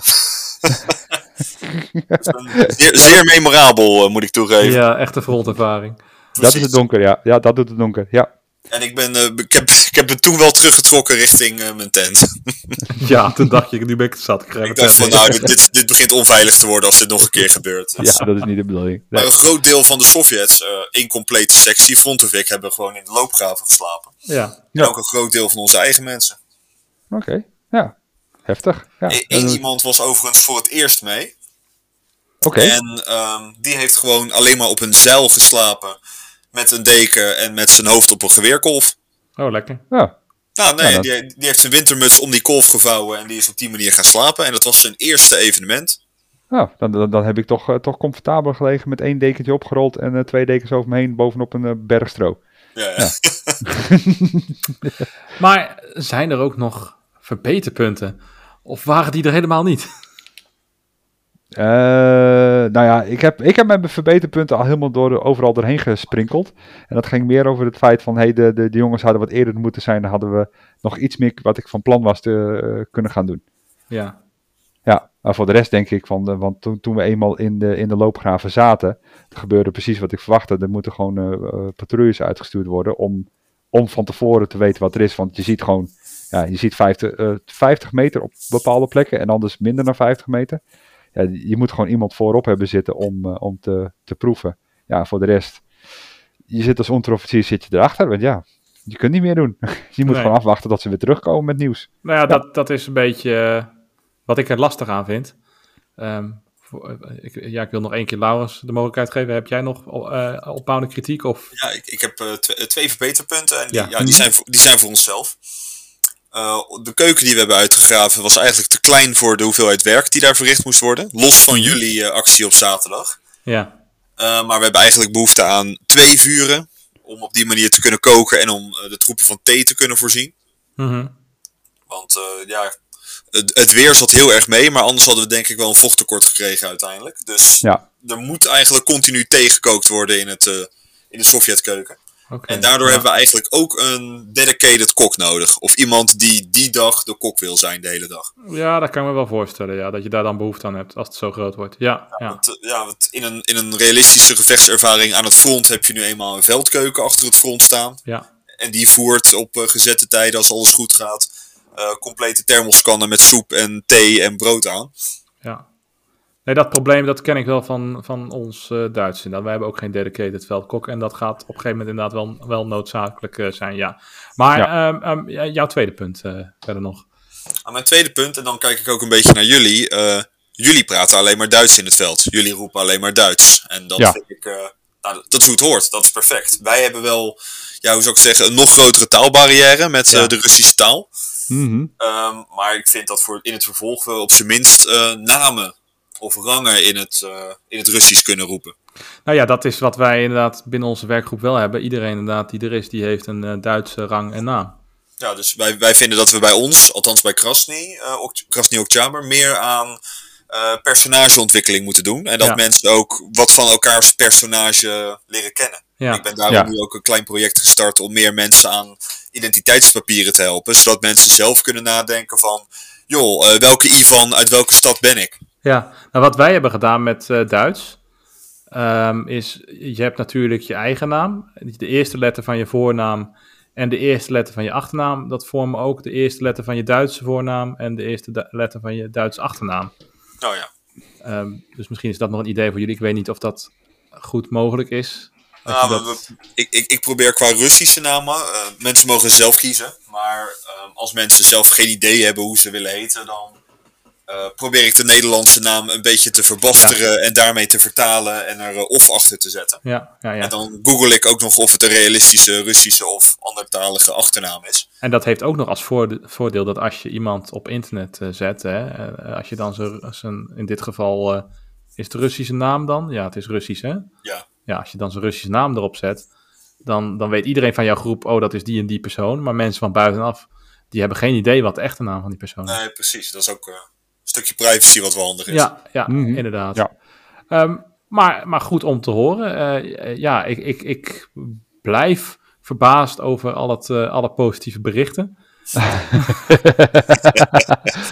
S2: zeer, zeer, memorabel, moet ik toegeven.
S1: Ja, echt een frontervaring.
S3: Dat is het donker, ja. Ja, dat doet het donker, ja.
S2: En ik, ben, ik, heb, ik heb me toen wel teruggetrokken richting mijn tent.
S1: ja, toen dacht je, nu ben ik het zat. Ik,
S2: ik dacht van, nou, dit, dit begint onveilig te worden als dit nog een keer gebeurt.
S3: Ja, dat is niet de bedoeling. Nee.
S2: Maar een groot deel van de Sovjets, incomplete sectie, Frontevic, hebben gewoon in de loopgraven geslapen.
S1: Ja.
S2: En
S3: ja.
S2: ook een groot deel van onze eigen mensen.
S3: Oké, okay. ja. Heftig. Ja.
S2: Eén en... iemand was overigens voor het eerst mee.
S3: Oké. Okay.
S2: En um, die heeft gewoon alleen maar op een zeil geslapen. Met een deken en met zijn hoofd op een geweerkolf.
S1: Oh, lekker.
S3: Ja.
S2: Nou, nee, ja, die, die, heeft zijn wintermuts om die kolf gevouwen en die is op die manier gaan slapen. En dat was zijn eerste evenement.
S3: Nou, dan, dan, dan heb ik toch, uh, toch comfortabel gelegen met één dekentje opgerold en uh, twee dekens over me heen bovenop een uh,
S2: ja. ja.
S1: maar zijn er ook nog verbeterpunten? Of waren die er helemaal niet?
S3: Uh, nou ja, ik heb, ik heb mijn verbeterpunten al helemaal door, overal doorheen gesprinkeld. En dat ging meer over het feit van, hey, de, de, de jongens hadden wat eerder moeten zijn. Dan hadden we nog iets meer wat ik van plan was te uh, kunnen gaan doen.
S1: Ja.
S3: Ja, maar voor de rest denk ik van, de, want toen, toen we eenmaal in de, in de loopgraven zaten, gebeurde precies wat ik verwachtte. Er moeten gewoon patrouilles uitgestuurd worden om, om van tevoren te weten wat er is. Want je ziet gewoon, ja, je ziet 50, uh, 50 meter op bepaalde plekken en anders minder dan 50 meter. Ja, je moet gewoon iemand voorop hebben zitten om, uh, om te, te proeven. Ja, voor de rest, je zit als onderofficier zit je erachter, want ja, je kunt niet meer doen. je moet nee. gewoon afwachten tot ze weer terugkomen met nieuws.
S1: Nou ja, ja. Dat, dat is een beetje wat ik er lastig aan vind. Um, voor, ik, ja, ik wil nog één keer Laurens de mogelijkheid geven. Heb jij nog uh, opbouwende kritiek? Of?
S2: Ja, ik, ik heb uh, twee verbeterpunten en die, ja. ja. die, zijn, voor, die zijn voor onszelf. Uh, de keuken die we hebben uitgegraven was eigenlijk te klein voor de hoeveelheid werk die daar verricht moest worden. Los van jullie uh, actie op zaterdag.
S1: Ja.
S2: Uh, maar we hebben eigenlijk behoefte aan twee vuren. Om op die manier te kunnen koken en om de troepen van thee te kunnen voorzien.
S1: Mm -hmm.
S2: Want ja, het, het, weer zat heel erg mee. Maar anders hadden we denk ik wel een vochttekort gekregen uiteindelijk. Dus
S3: ja.
S2: er moet eigenlijk continu thee gekookt worden in, het, in de Sovjetkeuken.
S1: Okay,
S2: en daardoor
S1: ja.
S2: hebben we eigenlijk ook een dedicated kok nodig. Of iemand die die dag de kok wil zijn de hele dag.
S1: Ja, dat kan ik me wel voorstellen. Ja, dat je daar dan behoefte aan hebt als het zo groot wordt. Ja, ja.
S2: Want, ja want in, een, in een realistische gevechtservaring aan het front heb je nu eenmaal een veldkeuken achter het front staan.
S1: ja.
S2: En die voert op uh, gezette tijden, als alles goed gaat, uh, complete thermoscannen met soep en thee en brood aan.
S1: Ja. Nee, dat probleem dat ken ik wel van, van ons uh, Duits. Inderdaad. Wij hebben ook geen dedicated veldkok. En dat gaat op een gegeven moment inderdaad wel, wel noodzakelijk uh, zijn, ja. Maar
S3: Ja.
S1: um, um, ja, jouw tweede punt uh, verder nog.
S2: Aan mijn tweede punt, en dan kijk ik ook een beetje naar jullie. eh, jullie praten alleen maar Duits in het veld. Jullie roepen alleen maar Duits. En dat
S3: Ja.
S2: vind ik, eh, nou, dat is hoe het hoort. Dat is perfect. Wij hebben wel, ja, hoe zou ik zeggen, een nog grotere taalbarrière met eh,
S1: Ja.
S2: de Russische taal.
S3: Mhm.
S2: Ehm, maar ik vind dat voor in het vervolg we op zijn minst eh, namen of rangen in het, eh, in het Russisch kunnen roepen.
S1: Nou ja, dat is wat wij inderdaad binnen onze werkgroep wel hebben. Iedereen inderdaad die er is, die heeft een uh, Duitse rang en naam.
S2: Ja, dus wij, wij vinden dat we bij ons, althans bij Krasny, uh, Krasny Oktober, meer aan personageontwikkeling moeten doen. En dat
S1: Ja.
S2: mensen ook wat van elkaars personage leren kennen.
S1: Ja,
S2: Ik ben daarom
S3: Ja.
S2: nu ook een klein project gestart om meer mensen aan identiteitspapieren te helpen. Zodat mensen zelf kunnen nadenken van, joh, welke Ivan, uit welke stad ben ik?
S1: Ja. Nou, wat wij hebben gedaan met uh, Duits, um, is je hebt natuurlijk je eigen naam, de eerste letter van je voornaam en de eerste letter van je achternaam. Dat vormen ook de eerste letter van je Duitse voornaam en de eerste letter van je Duitse achternaam.
S2: Nou ja.
S1: Um, dus misschien is dat nog een idee voor jullie. Ik weet niet of dat goed mogelijk is.
S2: Nou, we- we- ik, ik, ik probeer qua Russische namen. eh, mensen mogen zelf kiezen. Maar eh, als mensen zelf geen idee hebben hoe ze willen heten, dan eh, probeer ik de Nederlandse naam een beetje te verbasteren en daarmee te vertalen en er eh, of achter te zetten.
S1: Ja, ja, ja.
S2: En dan google ik ook nog of het een realistische Russische of andertalige achternaam is.
S1: En dat heeft ook nog als voorde- voordeel dat als je iemand op internet eh, zet, hè, als je dan zijn, in dit geval, is het Russische naam dan? Ja, het is Russisch hè?
S2: Ja.
S1: Ja, als je dan zijn Russische naam erop zet, dan, dan weet iedereen van jouw groep, oh dat is die en die persoon. Maar mensen van buitenaf, die hebben geen idee wat de echte naam van die persoon is.
S2: Nee, precies. Dat is ook stukje privacy wat wel handig is.
S1: Ja, ja
S3: Mhm.
S1: inderdaad.
S3: Ja.
S1: Ehm, maar, maar goed om te horen. Eh, eh, ja, ik, ik, ik blijf over al het, uh, alle positieve berichten.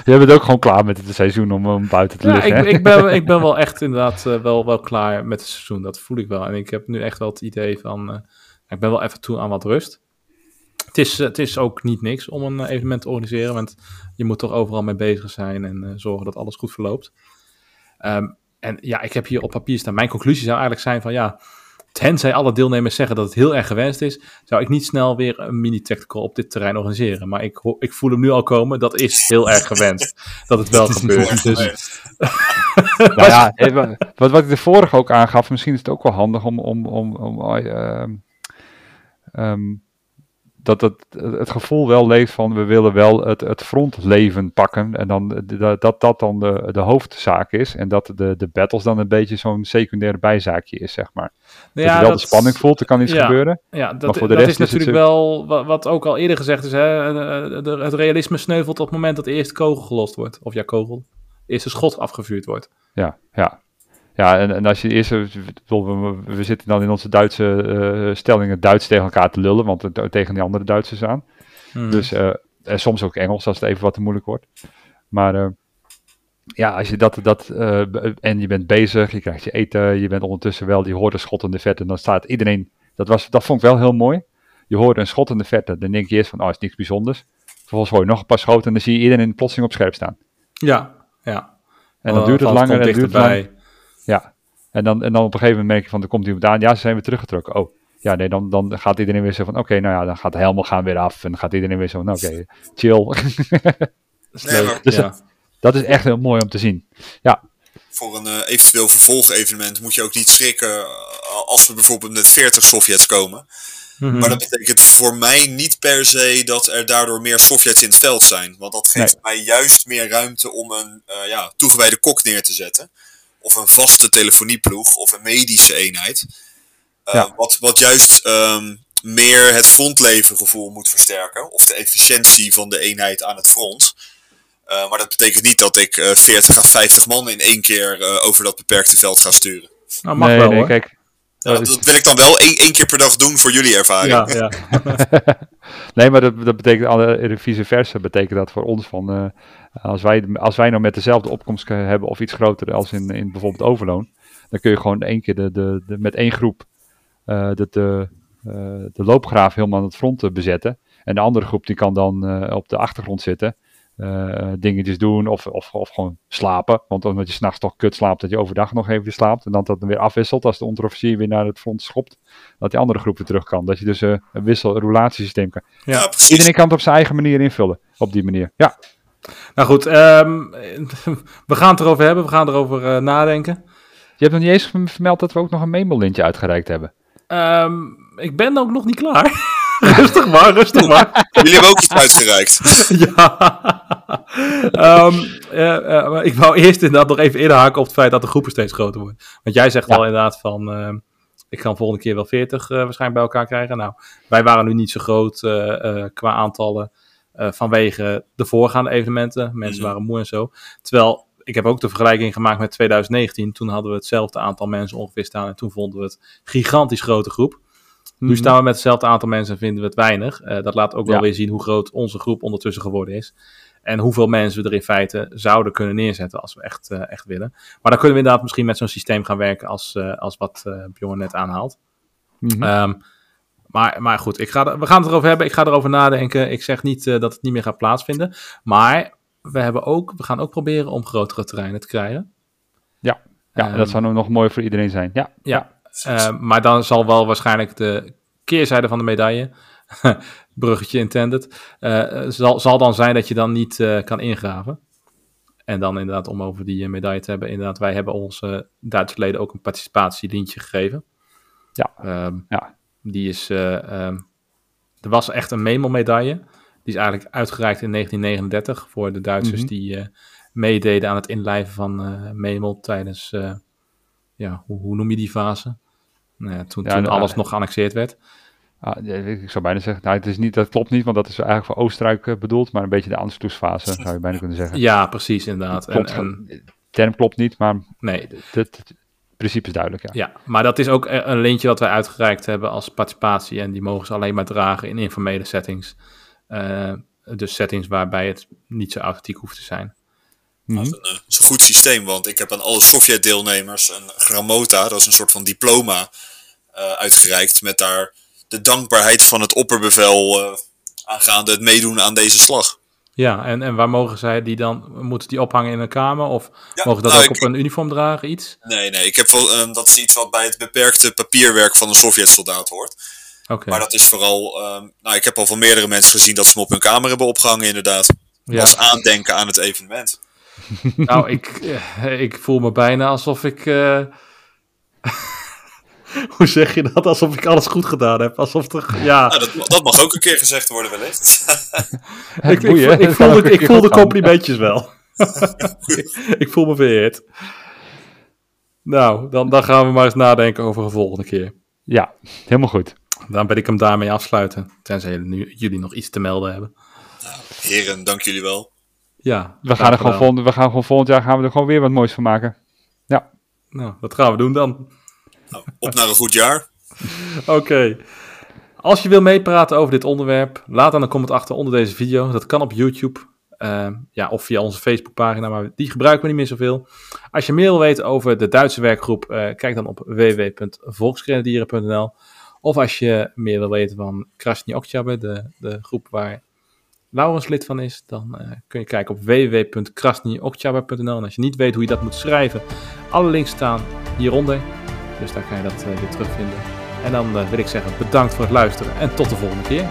S3: Je bent ook gewoon klaar met het seizoen om hem buiten te
S1: ja,
S3: liggen.
S1: ik, ik, ben, ik ben wel echt inderdaad uh, wel, wel klaar met het seizoen. Dat voel ik wel. En ik heb nu echt wel het idee van... Uh, ik ben wel even toe aan wat rust. Het is, het is ook niet niks om een evenement te organiseren. Want je moet toch overal mee bezig zijn en uh, zorgen dat alles goed verloopt. Um, en ja, ik heb hier op papier staan. Mijn conclusie zou eigenlijk zijn van ja... Tenzij alle deelnemers zeggen dat het heel erg gewenst is, zou ik niet snel weer een mini-tactical op dit terrein organiseren. Maar ik, ik voel hem nu al komen, dat is heel erg gewenst dat het wel gebeurt. Dus...
S3: nou ja, wat, wat ik de vorige ook aangaf, misschien is het ook wel handig om, om, om, om uh, um, dat het, het gevoel wel leeft van we willen wel het, het frontleven pakken en dan, dat, dat dat dan de, de hoofdzaak is en dat de, de battles dan een beetje zo'n secundaire bijzaakje is, zeg maar. Nou ja, dat je wel dat, de spanning voelt, er kan iets
S1: ja,
S3: gebeuren.
S1: Ja, dat, is natuurlijk is wel wat, ook al eerder gezegd is, hè, het realisme sneuvelt op het moment dat de eerste kogel gelost wordt, of ja, kogel, eerste schot afgevuurd wordt.
S3: Ja, ja. Ja, en, en als je eerst, we, we zitten dan in onze Duitse uh, stellingen Duits tegen elkaar te lullen, want het, tegen die andere Duitsers aan. Hmm. Dus, uh, en soms ook Engels als het even wat te moeilijk wordt. Maar uh, ja, als je dat, dat en je bent bezig, je krijgt je eten, je bent ondertussen wel, je hoort een schot in de verte, dan staat iedereen, dat, was, dat vond ik wel heel mooi. Je hoort een schot in de verte, dan denk je eerst van, oh, is niks bijzonders. Vervolgens hoor je nog een paar schoten en dan zie je iedereen plotseling op scherp staan.
S1: Ja, ja.
S3: En dan duurt het langer en duurt het. Ja, en dan, en dan op een gegeven moment merk je van, er komt iemand aan, ja, ze zijn weer teruggetrokken. Oh, ja, nee, dan, dan gaat iedereen weer zo van, oké, okay, nou ja, dan gaat de helemaal gaan weer af. En dan gaat iedereen weer zo van, oké, okay, chill.
S2: nee, maar,
S3: dus
S1: ja.
S3: dat, dat, is echt heel mooi om te zien. Ja.
S2: Voor een uh, eventueel vervolgevenement moet je ook niet schrikken als we bijvoorbeeld met 40 Sovjets komen. Mhm. Maar dat betekent voor mij niet per se dat er daardoor meer Sovjets in het veld zijn. Want dat geeft mij juist meer ruimte om een uh, ja, toegewijde kok neer te zetten. Of een vaste telefonieploeg of een medische eenheid. Uh, wat, wat juist um, meer het frontlevengevoel moet versterken. Of de efficiëntie van de eenheid aan het front. Uh, maar dat betekent niet dat ik 40 à 50 man in één keer over dat beperkte veld ga sturen.
S3: Nou, mag nee, wel, nee, kijk,
S2: dat wil ik dan wel één, één keer per dag doen voor jullie ervaring. Ja, ja.
S3: nee, maar dat, dat betekent, alle, vice versa betekent dat voor ons van, uh, als, wij, als wij nou met dezelfde opkomst hebben of iets groter als in, in bijvoorbeeld overloon, dan kun je gewoon één keer de, de, de met één groep uh, de, de, uh, de loopgraaf helemaal aan het front bezetten. En de andere groep die kan dan op de achtergrond zitten dingetjes doen of, of, of gewoon slapen. Want omdat je s'nachts toch kut slaapt, dat je overdag nog even slaapt. En dan dat dan weer afwisselt als de onderofficier weer naar het front schopt. Dat die andere groep weer terug kan. Dat je dus een wissel, relatiesysteem kan.
S2: Ja, precies.
S3: Iedereen kan het op zijn eigen manier invullen. Op die manier. Ja.
S1: Nou goed, um, we gaan het erover hebben. We gaan erover uh, nadenken.
S3: Je hebt nog niet eens vermeld dat we ook nog een memo-lintje uitgereikt hebben.
S1: Um, ik ben ook nog niet klaar. rustig maar, rustig maar.
S2: Jullie hebben ook iets uitgereikt.
S1: ja. um, ik wou eerst inderdaad nog even inhaken op het feit dat de groepen steeds groter worden. Want jij zegt al inderdaad van, uh, ik kan volgende keer wel 40 uh, waarschijnlijk bij elkaar krijgen. Nou, wij waren nu niet zo groot uh, qua aantallen vanwege de voorgaande evenementen. Mensen mm waren moe en zo. Terwijl, ik heb ook de vergelijking gemaakt met 2019. Toen hadden we hetzelfde aantal mensen ongeveer staan. En toen vonden we het gigantisch grote groep. Nu mhm. staan we met hetzelfde aantal mensen en vinden we het weinig. Uh, dat laat ook wel weer zien hoe groot onze groep ondertussen geworden is. En hoeveel mensen we er in feite zouden kunnen neerzetten als we echt, uh, echt willen. Maar dan kunnen we inderdaad misschien met zo'n systeem gaan werken als, als wat Bjorn net aanhaalt. Mm um, maar, maar goed, ik ga, we gaan het erover hebben. Ik ga erover nadenken. Ik zeg niet dat het niet meer gaat plaatsvinden. Maar we, hebben ook, we gaan ook proberen om grotere terreinen te krijgen.
S3: Ja, ja um, dat zou nog mooi voor iedereen zijn. Ja,
S1: ja. Uh, maar dan zal wel waarschijnlijk de keerzijde van de medaille, bruggetje intended, uh, zal, zal dan zijn dat je dan niet uh, kan ingraven. En dan inderdaad, om over die medaille te hebben, inderdaad, wij hebben onze Duitse leden ook een participatielintje gegeven.
S3: Ja. Um, ja.
S1: Die is, um, er was echt een medaille. Die is eigenlijk uitgereikt in 1939 voor de Duitsers mm -hmm. die meededen aan het inlijven van Memel tijdens, ja, hoe, hoe noem je die fase? Nou toen, toen alles nog geannexeerd werd.
S3: Ah, ik zou bijna zeggen, nou, het is niet, dat klopt niet, want dat is eigenlijk voor Oostenrijk bedoeld, maar een beetje de Anschlussfase, zou je bijna kunnen zeggen.
S1: Ja, precies, inderdaad.
S3: Klopt, en, en, term klopt niet, maar
S1: nee.
S3: het, principe is duidelijk, ja.
S1: Ja, maar dat is ook een lintje wat wij uitgereikt hebben als participatie en die mogen ze alleen maar dragen in informele settings. Uh, dus settings waarbij het niet zo authentiek hoeft te zijn.
S2: Mm -hmm. dat, is een, dat, is een, goed systeem, want ik heb aan alle Sovjet-deelnemers een gramota, dat is een soort van diploma, uh, uitgereikt. Met daar de dankbaarheid van het opperbevel uh, aangaande het meedoen aan deze slag.
S1: Ja, en, en waar mogen zij die dan, moeten die ophangen in een kamer? Of ja, mogen dat nou, ook ik, op een uniform dragen, iets?
S2: Nee, nee, ik heb wel, uh, dat is iets wat bij het beperkte papierwerk van een Sovjet-soldaat hoort.
S1: Okay.
S2: Maar dat is vooral, um, nou ik heb al van meerdere mensen gezien dat ze hem op hun kamer hebben opgehangen inderdaad. Ja. Als aandenken aan het evenement.
S1: Nou, ik, eh, ik voel me bijna alsof ik. Uh... Hoe zeg je dat? Alsof ik alles goed gedaan heb. Alsof er. Ja.
S2: Nou, dat, dat, mag ook een keer gezegd worden, wellicht.
S1: ik, ik, ik, ik, voel de, ik voel de complimentjes wel. ik voel me vereerd. Nou, dan, dan gaan we maar eens nadenken over een volgende keer.
S3: Ja, helemaal goed.
S1: Dan ben ik hem daarmee afsluiten. Tenzij jullie, jullie nog iets te melden hebben.
S2: Nou, heren, dank jullie wel.
S1: Ja,
S3: we gaan, er gewoon volgend, we gaan gewoon volgend jaar gaan we er gewoon weer wat moois van maken. Ja.
S1: Nou, wat gaan we doen dan?
S2: Op naar een goed jaar.
S1: Oké. Als je wil meepraten over dit onderwerp, laat dan een comment achter onder deze video. Dat kan op YouTube. Uh, ja, of via onze Facebookpagina, maar die gebruiken we niet meer zoveel. Als je meer wil weten over de Duitse werkgroep, uh, kijk dan op www.volksgrenadieren.nl. Of als je meer wil weten van Krasny Oktober, de, de groep waar Laurens lid van is, dan uh, kun je kijken op www.krasniokchaba.nl. En als je niet weet hoe je dat moet schrijven, alle links staan hieronder. Dus daar kan je dat uh, weer terugvinden. En dan uh, wil ik zeggen bedankt voor het luisteren en tot de volgende keer.